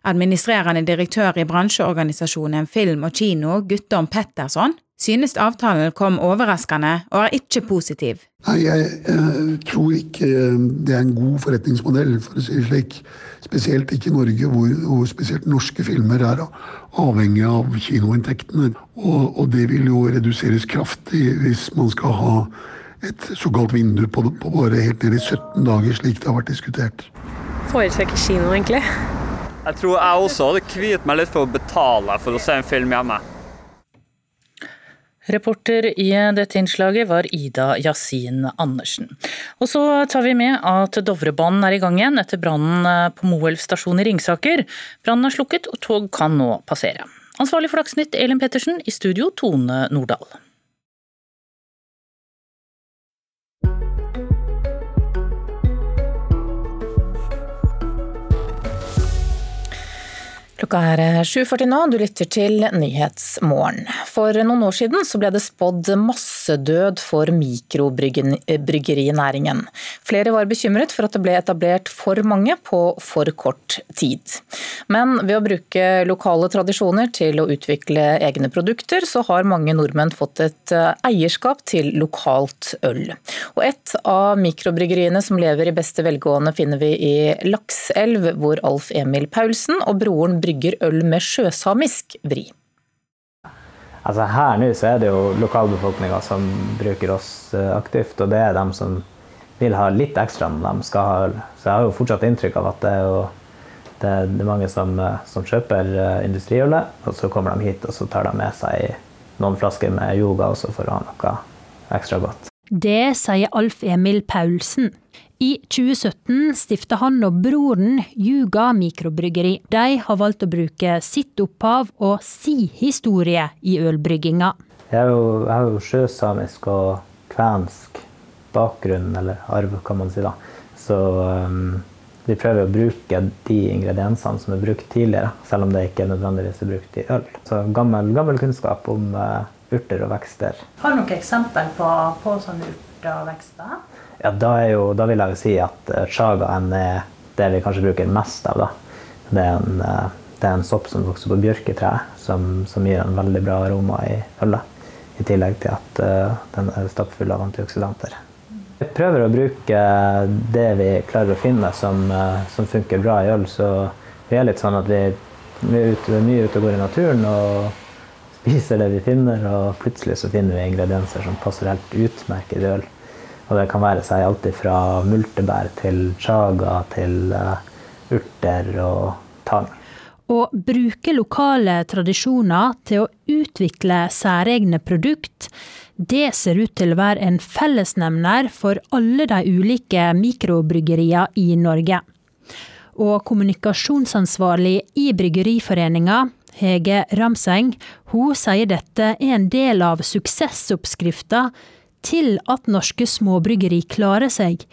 Administrerende direktør i bransjeorganisasjonen Film og Kino, Guttorm Petterson, synes avtalen kom overraskende og er ikke positiv. Nei, jeg, jeg, tror ikke eh, det er en god forretningsmodell, for å si det slik. Spesielt ikke i Norge, hvor, hvor spesielt norske filmer er avhengig av kinoinntektene. Og, og, det vil jo reduseres kraftig hvis man skal ha et såkalt vindu på, på bare helt ned i 17 dager, slik det har vært diskutert. Foretrekker kino, egentlig. Jeg tror jeg også hadde kviet meg litt for å betale for å se en film hjemme. Reporter i dette innslaget var Ida Yasin Andersen. Og så tar vi med at Dovrebanen er i gang igjen etter brannen på Moelv stasjon i Ringsaker. Brannen er slukket og tog kan nå passere. Ansvarlig for Dagsnytt Elin Pettersen, i studio Tone Nordahl. Klokka er 7.40 nå, du lytter til Nyhetsmorgen. For noen år siden ble det spådd massedød for mikrobryggerinæringen. Flere var bekymret for at det ble etablert for mange på for kort tid. Men ved å bruke lokale tradisjoner til å utvikle egne produkter, så har mange nordmenn fått et eh, eierskap til lokalt øl. Og et av mikrobryggeriene som lever i beste velgående finner vi i Lakselv, hvor Alf Emil Paulsen og broren brygger brygger øl med sjøsamisk vri. Altså her nå så er det jo lokalbefolkninga som bruker oss eh, aktivt, og det er dem som vil ha litt ekstra når de skal ha øl. Så jeg har jo fortsatt inntrykk av at det er, jo, det er mange som, eh, som kjøper eh, industriølet, og så kommer de hit og så tar de med seg noen flasker med yoga også for å ha noe ekstra godt. Det sier Alf Emil Paulsen. I 2017 stifta han og broren Juga mikrobryggeri. De har valgt å bruke sitt opphav og si historie i ølbrygginga. Jeg har jo, jeg har jo sjøsamisk og kvensk bakgrunn, eller arv, kan man si. da. Så um, vi prøver å bruke de ingrediensene som er brukt tidligere, selv om det ikke nødvendigvis er brukt i øl. Så gammel, gammel kunnskap om uh, urter og vekster. Har du noen eksempel på, på sånne urter og vekster? Ja, da, jo, da, vil jeg jo si at uh, chagaen er det vi kanskje bruker mest av. Da. Det, er en, uh, det er en sopp som vokser på bjørketreet, som, som, gir en veldig bra aroma i ølet. I tillegg til at uh, den er stappfull av antioksidanter. Vi prøver å bruke det vi klarer å finne som, som funker bra i øl. Så vi er litt sånn at vi, vi er ute, mye ute og går i naturen og spiser det vi finner, og plutselig så finner vi ingredienser som passer helt utmerket i øl. Og det kan være seg alt fra multebær til chaga til urter og tang. Å bruke lokale tradisjoner til å utvikle særegne produkt, det ser ut til å være en fellesnevner for alle de ulike mikrobryggeriene i Norge. Og kommunikasjonsansvarlig i Bryggeriforeninga, Hege Ramseng, hun sier dette er en del av suksessoppskrifta til at norske småbryggeri klarer seg.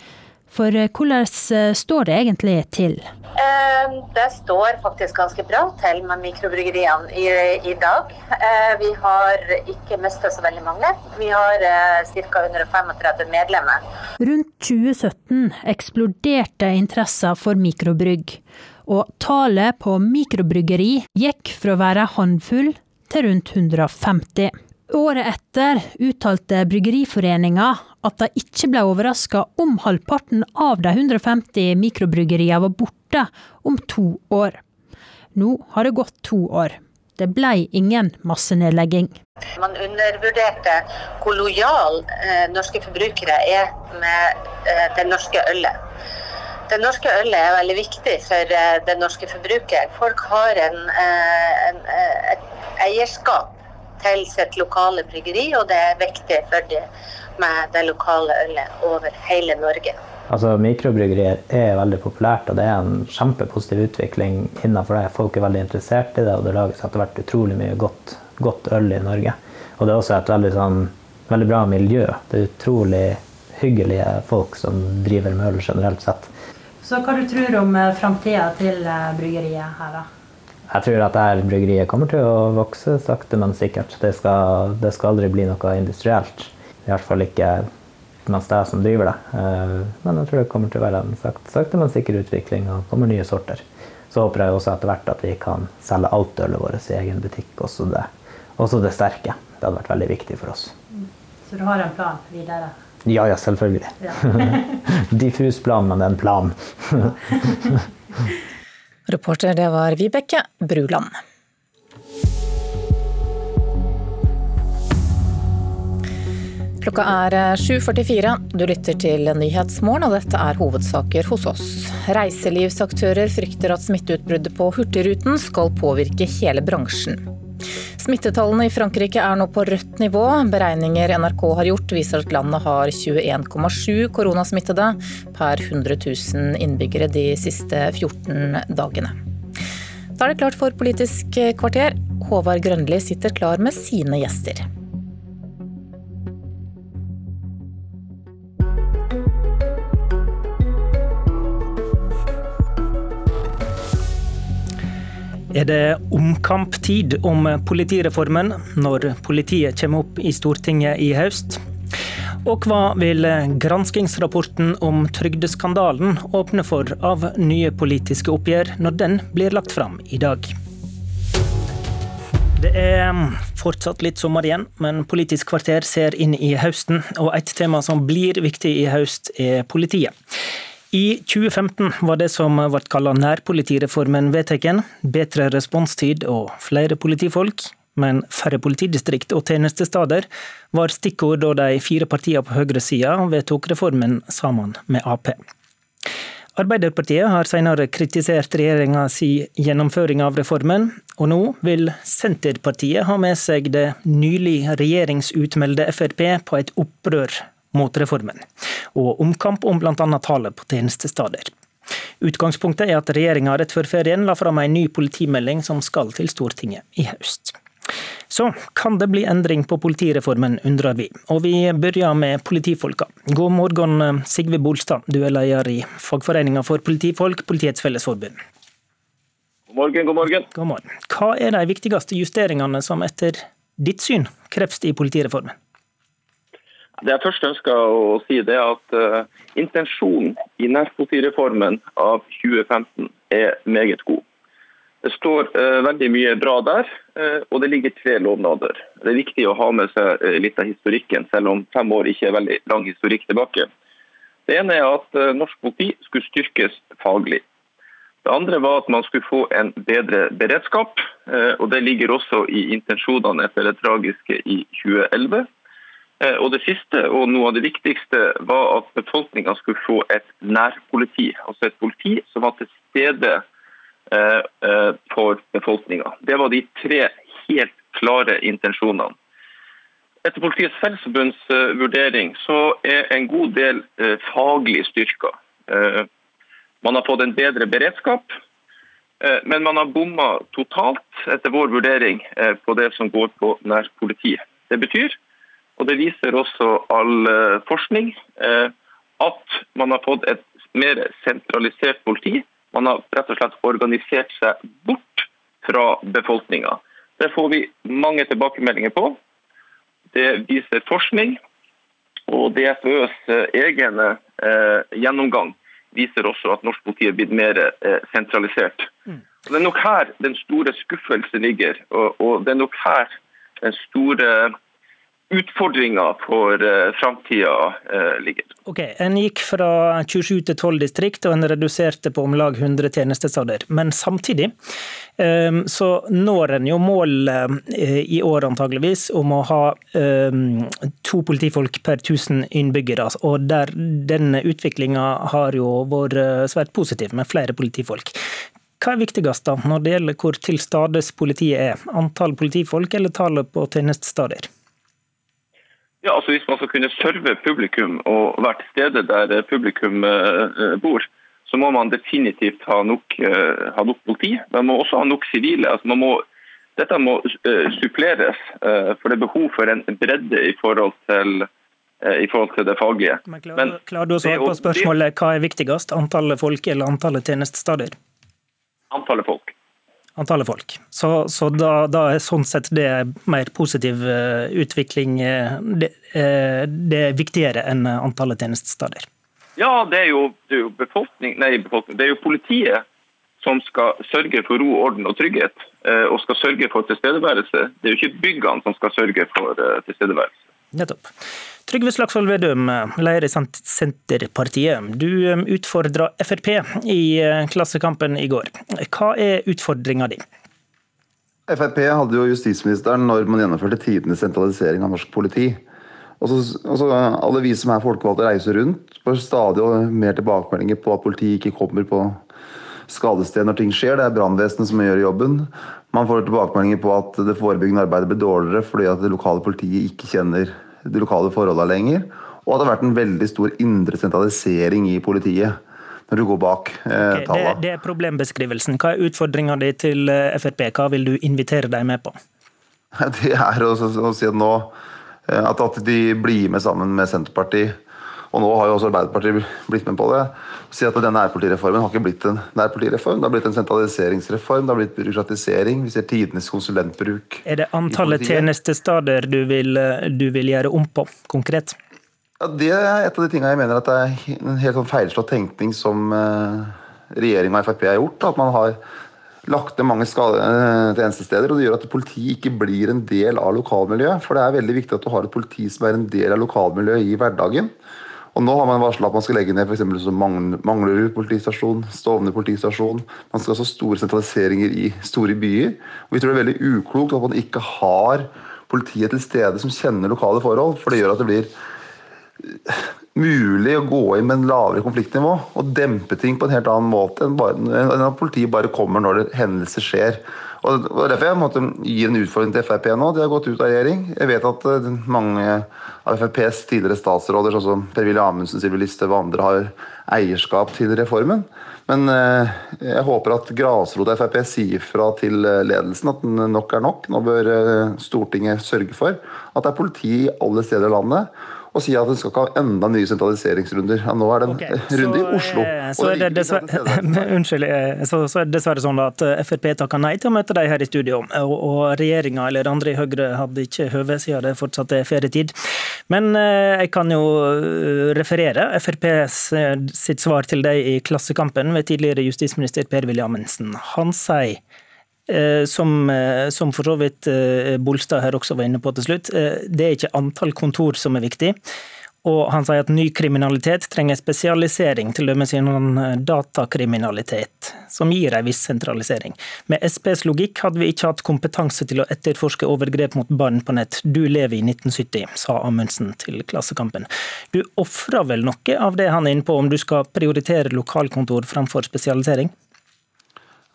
For eh, hvordan eh, står det egentlig til? Eh, det står faktisk ganske bra til med mikrobryggeriene i, i dag. Vi har ikke mista så veldig mange. Vi har ca. 135 medlemmer. Rundt 2017 eksploderte interessen for mikrobrygg. Og tallet på mikrobryggeri gikk fra å være håndfull til rundt 150. Året etter uttalte Bryggeriforeninga at de ikke ble overraska om halvparten av de 150 mikrobryggeriene var borte om to år. Nå har det gått to år. Det ble ingen massenedlegging. Man undervurderte hvor lojal eh, norske forbrukere er med eh, det norske ølet. Det norske ølet er veldig viktig for eh, den norske forbruker. Folk har en, eh, en, eh, et eierskap til sitt lokale bryggeri, og det er viktig for det med det lokale ølet over hele Norge. Altså, Mikrobryggerier er veldig populært, og det er en kjempepositiv utvikling innenfor det. Folk er veldig interessert i det, og det lages etter hvert utrolig mye godt, godt, øl i Norge. Og det er også et veldig, sånn, veldig bra miljø. Det er utrolig hyggelige folk som driver med øl generelt sett. Så hva du tror om eh, framtida til eh, bryggeriet her, da? Jeg tror at dette bryggeriet kommer til å vokse sakte, men sikkert. Det skal, det skal aldri bli noe industrielt. I hvert fall ikke mens det er som driver det. Eh, men jeg tror det kommer til å være en sakte, men sikker utvikling, og kommer nye sorter. Så håper jeg også etter hvert at vi kan selge alt ølet vårt i egen butikk, også det, også det sterke. Det hadde vært veldig viktig for oss. Så du har en plan videre? Ja, ja, selvfølgelig. Ja. Diffus plan, men det er en plan. Reporter det var Vibeke Bruland. Klokka er 7.44. Du lytter til Nyhetsmorgen, og dette er hovedsaker hos oss. Reiselivsaktører frykter at smitteutbruddet på Hurtigruten skal påvirke hele bransjen. Smittetallene i Frankrike er nå på rødt nivå. Beregninger NRK har gjort viser at landet har 21,7 koronasmittede per 100 000 innbyggere de siste 14 dagene. Da er det klart for Politisk kvarter. Håvard Grønli sitter klar med sine gjester. Er det omkamptid om politireformen når politiet kommer opp i Stortinget i høst. Og hva vil granskingsrapporten om trygdeskandalen åpne for av nye politiske oppgjør når den blir lagt fram i dag? Det er fortsatt litt sommer igjen, men Politisk kvarter ser inn i høsten. Og et tema som blir viktig i høst, er politiet. I 2015 var det som ble kalt nærpolitireformen vedtatt. Bedre responstid og flere politifolk, men færre politidistrikt og tjenestesteder var stikkord da de fire partiene på høyresida vedtok reformen sammen med Ap. Arbeiderpartiet har senere kritisert regjeringas gjennomføring av reformen, og nå vil Senterpartiet ha med seg det nylig regjeringsutmeldte Frp på et opprør mot reformen, og omkamp om bl.a. tallet på tjenestesteder. Utgangspunktet er at regjeringa rett før ferien la fram en ny politimelding som skal til Stortinget i høst. Så kan det bli endring på politireformen, undrer vi. Og vi begynner med politifolka. God morgen, Sigve Bolstad. Du er leder i Fagforeninga for politifolk, Politiets Fellesforbund. God morgen, god morgen. God morgen. Hva er de viktigste justeringene som etter ditt syn kreves i politireformen? Det jeg først ønsker å si, det er at uh, intensjonen i nærpolitireformen av 2015 er meget god. Det står uh, veldig mye bra der, uh, og det ligger tre lovnader. Det er viktig å ha med seg litt av historikken, selv om fem år ikke er veldig lang historikk tilbake. Det ene er at norsk politi skulle styrkes faglig. Det andre var at man skulle få en bedre beredskap, og det ligger også i intensjonene etter det tragiske i 2011. Og Det siste og noe av det viktigste var at befolkninga skulle få et nærpoliti. Altså et politi som var til stede for befolkninga. Det var de tre helt klare intensjonene. Etter Politiets Fellesforbunds vurdering så er en god del faglig styrka. Man har fått en bedre beredskap, eh, men man har bomma totalt, etter vår vurdering, eh, på det som går på nærpolitiet. Det betyr, og det viser også all eh, forskning, at man har fått et mer sentralisert politi. Man har rett og slett organisert seg bort fra befolkninga. Det får vi mange tilbakemeldinger på. Det viser forskning. Og DFØs egen gjennomgang viser også at norsk politi er blitt mer eh, sentralisert. Mm. Det er nok her den store skuffelsen ligger, og, og det er nok her den store utfordringa for uh, framtida uh, ligger. Ok, En gikk fra 27 til 12 distrikt, og en reduserte på om lag 100 tjenestesteder. Men samtidig um, så når en jo målet i år antageligvis om å ha to politifolk per 1000 innbyggere. Og der denne utviklinga har jo vært svært positiv, med flere politifolk. Hva er viktigst da, når det gjelder hvor til stades politiet er? Antall politifolk eller tallet på tjenestesteder? Ja, altså Hvis man skal kunne serve publikum og være til stede der publikum uh, bor, så må man definitivt ha nok, ha nok politi. Man må også ha nok sivile. Altså må, dette må suppleres, for det er behov for en bredde i forhold til, i forhold til det faglige. Men klarer, Men, klarer du å svare på spørsmålet hva er viktigst, antallet folk eller antallet tjenestesteder? Antallet folk antallet folk. Så, så da, da, er sånn sett det mer positiv eh, utvikling eh, det, eh, det er viktigere enn antallet tjenestesteder? Ja, det er jo, det er jo befolkning, nei, befolkning. Det er jo politiet som skal sørge for ro, orden og trygghet, og skal sørge for tilstedeværelse. Det er jo ikke byggene som skal sørge for tilstedeværelse. Nettopp. Trygve Slagsvold Vedum, leder i Senterpartiet. Du um, utfordra Frp i uh, Klassekampen i går. Hva er utfordringa di? Frp hadde jo justisministeren når man gjennomførte tidenes sentralisering av norsk politi. Og så Alle vi som er folkevalgte reiser rundt, får stadig mer tilbakemeldinger på at politiet ikke kommer på skadested når ting skjer. Det er brannvesenet som gjør jobben. Man får tilbakemeldinger på at det forebyggende arbeidet blir dårligere fordi at det lokale politiet ikke kjenner de lokale forholdene lenger. Og at det har vært en veldig stor indre sentralisering i politiet. Når du går bak eh, okay, det, det, er problembeskrivelsen. Hva er utfordringa di til eh, Frp? Hva vil du invitere dem med på? Det er å, å si at nå eh, at, at de blir med sammen med Senterpartiet og nå har jo også Arbeiderpartiet blitt med på det. Si at denne nærpolitireformen har ikke blitt en nærpolitireform, det har blitt en sentraliseringsreform, det har blitt byråkratisering. Vi ser tidenes konsulentbruk. Er det antallet tjenestesteder du vil, du vil gjøre om på, konkret? Ja, Det er et av de tingene jeg mener at det er en helt sånn feilslått tenkning som uh, regjeringa og Frp har gjort. At man har lagt ned mange eh, tjenestesteder, og det gjør at politiet ikke blir en del av lokalmiljøet. For det er veldig viktig at du har et politi som er en del av lokalmiljøet i hverdagen. Og Nå har man varsla at man skal legge ned f.eks. Manglerud politistasjon, Stovner politistasjon. Man skal ha så store sentraliseringer i store byer. Og Vi tror det er veldig uklokt at man ikke har politiet til stede som kjenner lokale forhold. For det gjør at det blir eh, mulig å gå inn med en lavere konfliktnivå og dempe ting på en helt annen måte enn, at politiet bare kommer når det hendelser skjer. Og Derfor jeg måtte gi en utfordring til Frp nå. De har gått ut av regjering. Jeg vet at eh, mange av FrPs tidligere statsråder, sånn som Per-Willy Amundsen, Sylvi Listhaug og andre, har eierskap til reformen. Men eh, jeg håper at grasrota Frp sier fra til eh, ledelsen at nok er nok. Nå bør Stortinget sørge for at det er politi i alle steder i landet og sier at hun skal ikke ha enda nye sentraliseringsrunder. Ja, nå er det en okay, runde så, i Oslo. Så, er det dessverre, unnskyld, så, så, er det dessverre sånn at eh, Frp takker nei til å møte deg her i studio. Og, og regjeringa eller andre i Høyre hadde ikke høve, siden det fortsatt er ferietid. Men eh, jeg kan jo eh, referere Frp sitt svar til deg i Klassekampen ved tidligere justisminister Per-Willy Amundsen. Han sier Eh, som, eh, som, for så vidt eh, Bolstad her også var inne på til slutt. Det er ikke antall kontor som er viktig. Og han sier at ny kriminalitet trenger spesialisering, til dømes innen datakriminalitet, som gir en viss sentralisering. Med SPs logikk hadde vi ikke hatt kompetanse til å etterforske overgrep mot barn på nett. Du lever i 1970, sa Amundsen til Klassekampen. Du ofrer vel noe av det han er inne på, om du skal prioritere lokalkontor framfor spesialisering?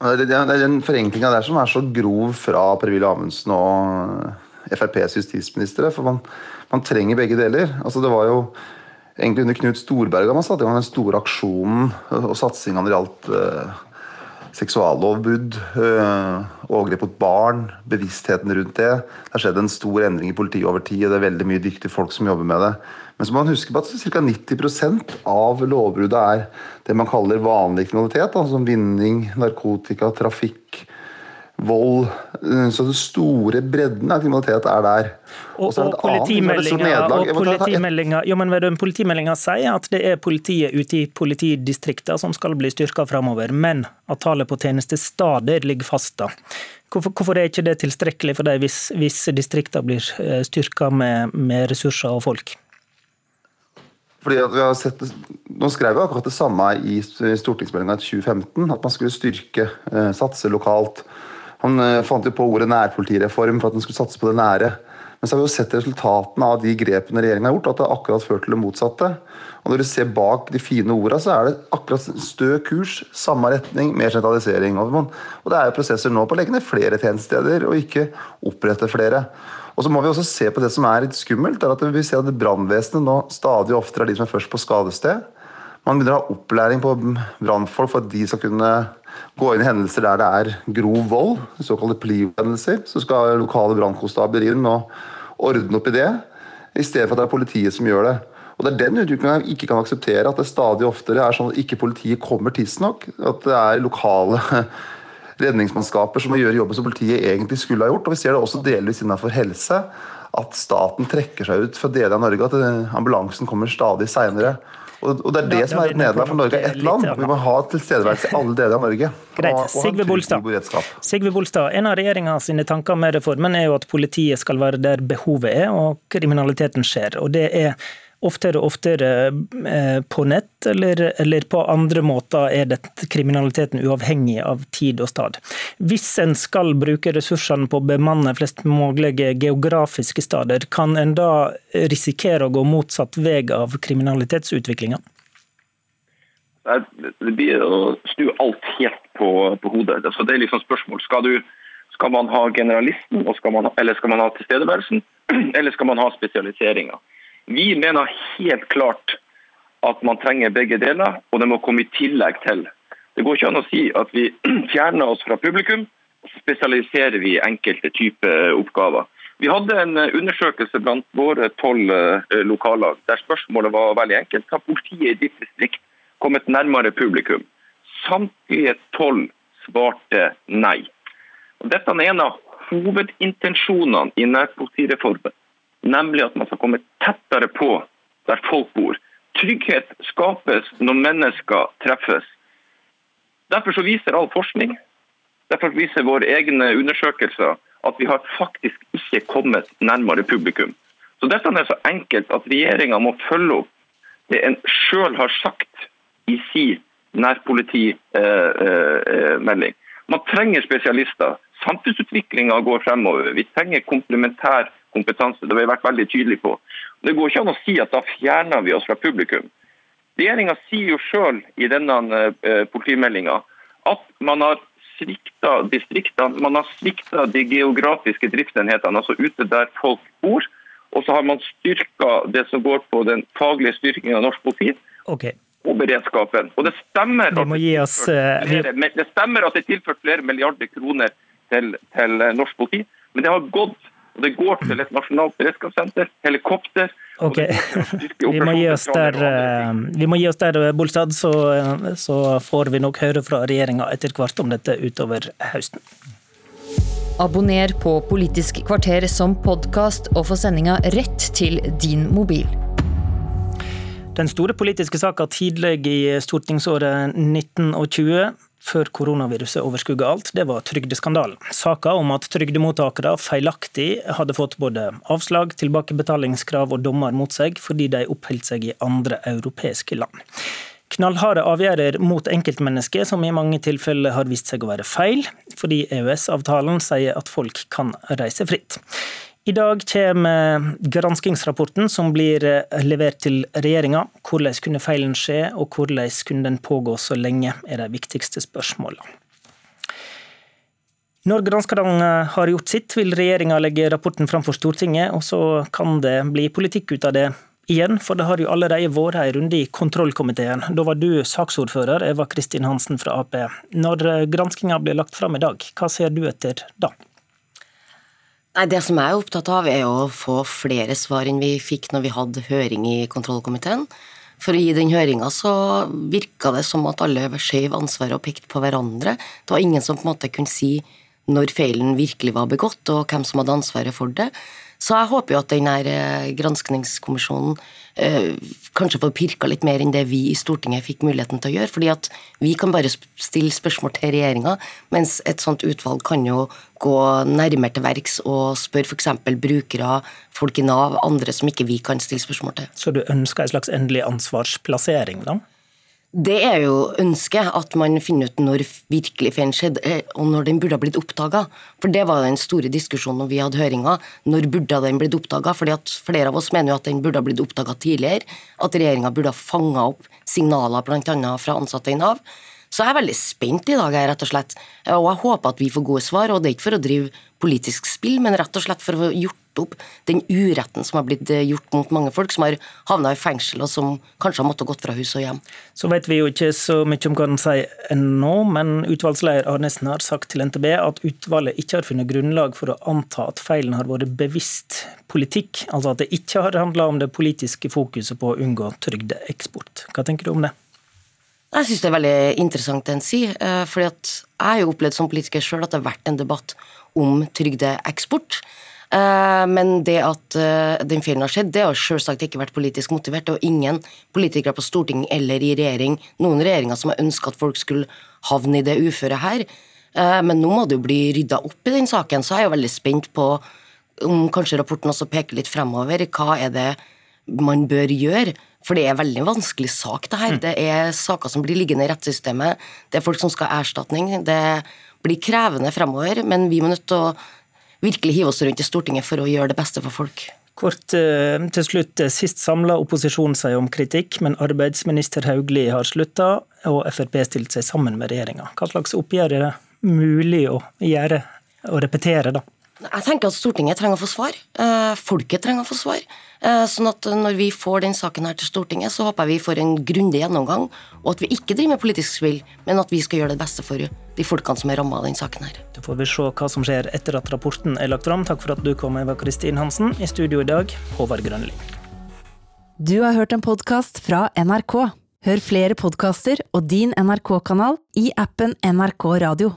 Det er den forenklinga der som er så grov fra Per-Willy Amundsen og FrPs justisministre. for man man trenger begge deler. Altså det var jo egentlig under Knut Storberget man satte i gang den store aksjonen og satsinga når det gjaldt eh, seksuallovbrudd, eh, overgrep mot barn, bevisstheten rundt det. Det har skjedd en stor endring i politiet over tid, og det er veldig mye dyktige folk som jobber med det. Men så må man huske på at ca. 90% av lovbruddet er det man kaller vanlig kriminalitet, altså som vinning, narkotika, trafikk, vold. Eh, så den store bredden av kriminalitet er der. Og, og, og politimeldinga ja, sier at det er politiet ute i politidistriktene som skal bli styrka framover, men at tallet på tjenestesteder ligger fast. da. Hvorfor, hvorfor er ikke det tilstrekkelig for deg hvis, hvis distriktene blir eh, styrka med, med ressurser og folk? Fordi at vi har sett, Nå skrev vi akkurat det samme i stortingsmeldinga 2015, at man skulle styrke, eh, satse lokalt. Han eh, fant jo på ordet nærpolitireform for at man skulle satse på det nære. Men så har vi jo sett resultatene av de grepene regjeringa har gjort, at det har akkurat ført til det motsatte. Og Når du ser bak de fine ordene, så er det akkurat stø kurs, samme retning, mer sentralisering. Og det er jo prosesser nå på å legge ned flere tjenestesteder, og ikke opprette flere. Og så må vi også se på det som er litt skummelt, er at vi ser at brannvesenet nå stadig oftere er de som er først på skadested. Man begynner å ha opplæring på brannfolk for at de skal kunne gå inn i hendelser der det er grov vold, såkalte PLIV-hendelser. Så skal lokale brannkonstabler inn og ordne opp i det, i stedet for at det er politiet som gjør det. Og Det er den utviklingen jeg ikke kan akseptere, at det stadig oftere er sånn at ikke politiet kommer tidsnok. At det er lokale redningsmannskaper som må gjøre jobben som politiet egentlig skulle ha gjort. Og Vi ser det også delvis innenfor helse. At staten trekker seg ut fra deler av Norge. At ambulansen kommer stadig seinere. Og, Det er det som er et nederlag for Norge. Ett land. Vi må ha tilstedeværelse i alle deler av Norge. Greit. Sigve Bolstad. Sigve Bolstad, En av regjeringa sine tanker med reformen er jo at politiet skal være der behovet er og kriminaliteten skjer. Og det er oftere og oftere eh, på nett, eller, eller, på andre måter er det kriminaliteten uavhengig av tid og stad. Hvis en skal bruke ressursene på å bemanne flest mulige geografiske steder, kan en da risikere å gå motsatt vei av kriminalitetsutviklinga? Det blir å snu alt helt på, på hodet. Så det er liksom spørsmål. Skal, du, skal man ha generalisten, skal man, eller skal man ha tilstedeværelsen, eller skal man ha spesialiseringa? Vi mener helt klart at man trenger begge deler, og det må komme i tillegg til. Det går ikke an å si at vi fjerner oss fra publikum, spesialiserer vi enkelte typer oppgaver. Vi hadde en undersøkelse blant våre tolv lokaler, lokallag der spørsmålet var veldig enkelt. Har politiet i ditt distrikt kommet nærmere publikum? Samtlige tolv svarte nei. Og dette er en av hovedintensjonene i nærpolitireformen nemlig at man skal komme tettere på der folk bor. Trygghet skapes når mennesker treffes. Derfor så viser all forskning, derfor viser våre egne undersøkelser at vi har faktisk ikke kommet nærmere publikum. Så Dette er så enkelt at regjeringa må følge opp det en sjøl har sagt i sin nærpolitimelding. Eh, eh, man trenger spesialister. Samfunnsutviklinga går fremover. Vi trenger komplementær kompetanse. Det har vi vært veldig tydelige på. Det går ikke an å si at da fjerner vi oss fra publikum. Regjeringa sier jo sjøl i denne uh, politimeldinga at man har svikta distriktene, man har svikta de geografiske driftsenhetene, altså ute der folk bor. Og så har man styrka det som går på den faglige styrkingen av norsk politi. Okay. Og beredskapen. Og det stemmer, oss, uh, flere, det stemmer at det er tilført flere milliarder kroner til, til norsk politi, men det har gått og Det går til et nasjonalt beredskapssenter, helikopter Ok, vi må gi oss der, eh, vi må gi oss der Bolstad, så, så får vi nok høre fra regjeringa etter hvert om dette utover høsten. Abonner på Politisk kvarter som podkast, og få sendinga rett til din mobil. Den store politiske saka tidlig i stortingsåret 1920 før koronaviruset overskugga alt, det var trygdeskandalen. Saka om at trygdemottakere feilaktig hadde fått både avslag, tilbakebetalingskrav og dommer mot seg fordi de oppholdt seg i andre europeiske land. Knallharde avgjørelser mot enkeltmennesker som i mange tilfeller har vist seg å være feil, fordi EØS-avtalen sier at folk kan reise fritt. I dag kommer granskingsrapporten som blir eh, levert til regjeringa. Hvordan kunne feilen skje, og hvordan kunne den pågå så lenge, er de viktigste spørsmålene. Når granskerne har gjort sitt, vil regjeringa legge rapporten fram for Stortinget, og så kan det bli politikk ut av det igjen, for det har jo allerede vært en runde i kontrollkomiteen. Da var du saksordfører, Eva Kristin Hansen fra Ap. Når granskinga blir lagt fram i dag, hva ser du etter da? Nei, Det som jeg er opptatt av, er å få flere svar enn vi fikk når vi hadde høring i kontrollkomiteen. For i den høringa så virka det som at alle skjøv ansvaret og pekte på hverandre. Det var ingen som på en måte kunne si når feilen virkelig var begått, og hvem som hadde ansvaret for det. Så jeg håper jo at denne eh, granskningskommisjonen kanskje får pirka litt mer enn det vi i Stortinget fikk muligheten til å gjøre. fordi at vi kan bare stille spørsmål til regjeringa, mens et sånt utvalg kan jo gå nærmere til verks og spørre f.eks. brukere, folk i Nav, andre som ikke vi kan stille spørsmål til. Så du ønsker en slags endelig ansvarsplassering, da? Det er jo ønsket, at man finner ut når virkelig feilen skjedde, eh, og når den burde ha blitt oppdaga. For det var den store diskusjonen når vi hadde høringa. Når burde den blitt oppdaga? Fordi at flere av oss mener jo at den burde ha blitt oppdaga tidligere. At regjeringa burde ha fanga opp signaler bl.a. fra ansatte i Nav. Så jeg er veldig spent i dag, rett og slett. Og jeg håper at vi får gode svar. Og det er ikke for å drive politisk spill, men rett og slett for å få gjort opp den uretten som har blitt eh, gjort mot mange folk som har havna i fengsel, og som kanskje har måttet gått fra hus og hjem. Så vet vi jo ikke så mye om hva den sier ennå, men utvalgsleder Arnesen har sagt til NTB at utvalget ikke har funnet grunnlag for å anta at feilen har vært bevisst politikk, altså at det ikke har handla om det politiske fokuset på å unngå trygdeeksport. Hva tenker du om det? Jeg syns det er veldig interessant det en sier. Eh, fordi at jeg har jo opplevd som politiker sjøl at det har vært en debatt om trygdeeksport. Eh, men det at eh, den feilen har skjedd, det har selvsagt ikke vært politisk motivert. Og ingen politikere på Stortinget eller i regjering, noen regjeringer som har ønska at folk skulle havne i det uføret her. Men nå må det jo bli rydda opp i den saken, så jeg er jo veldig spent på om kanskje rapporten også peker litt fremover. Hva er det man bør gjøre? For det er en veldig vanskelig sak, det her. Mm. Det er saker som blir liggende i rettssystemet. Det er folk som skal ha erstatning. Det blir krevende fremover, men vi må nødt til å virkelig hive oss rundt i Stortinget for å gjøre det beste for folk. Kort eh, til slutt. Sist samla opposisjon seg om kritikk, men arbeidsminister Hauglie har slutta, og Frp stilt seg sammen med regjeringa. Hva slags oppgjør er det mulig å gjøre og repetere, da? Jeg tenker at Stortinget trenger å få svar. Eh, folket trenger å få svar. Eh, sånn at når vi får den saken her til Stortinget, så håper jeg vi får en grundig gjennomgang, og at vi ikke driver med politisk spill, men at vi skal gjøre det beste for de folkene som er ramma av den saken her. Da får vi se hva som skjer etter at rapporten er lagt fram. Takk for at du kom, Eva Kristin Hansen. I studio i dag, Håvard Grønli. Du har hørt en podkast fra NRK. Hør flere podkaster og din NRK-kanal i appen NRK Radio.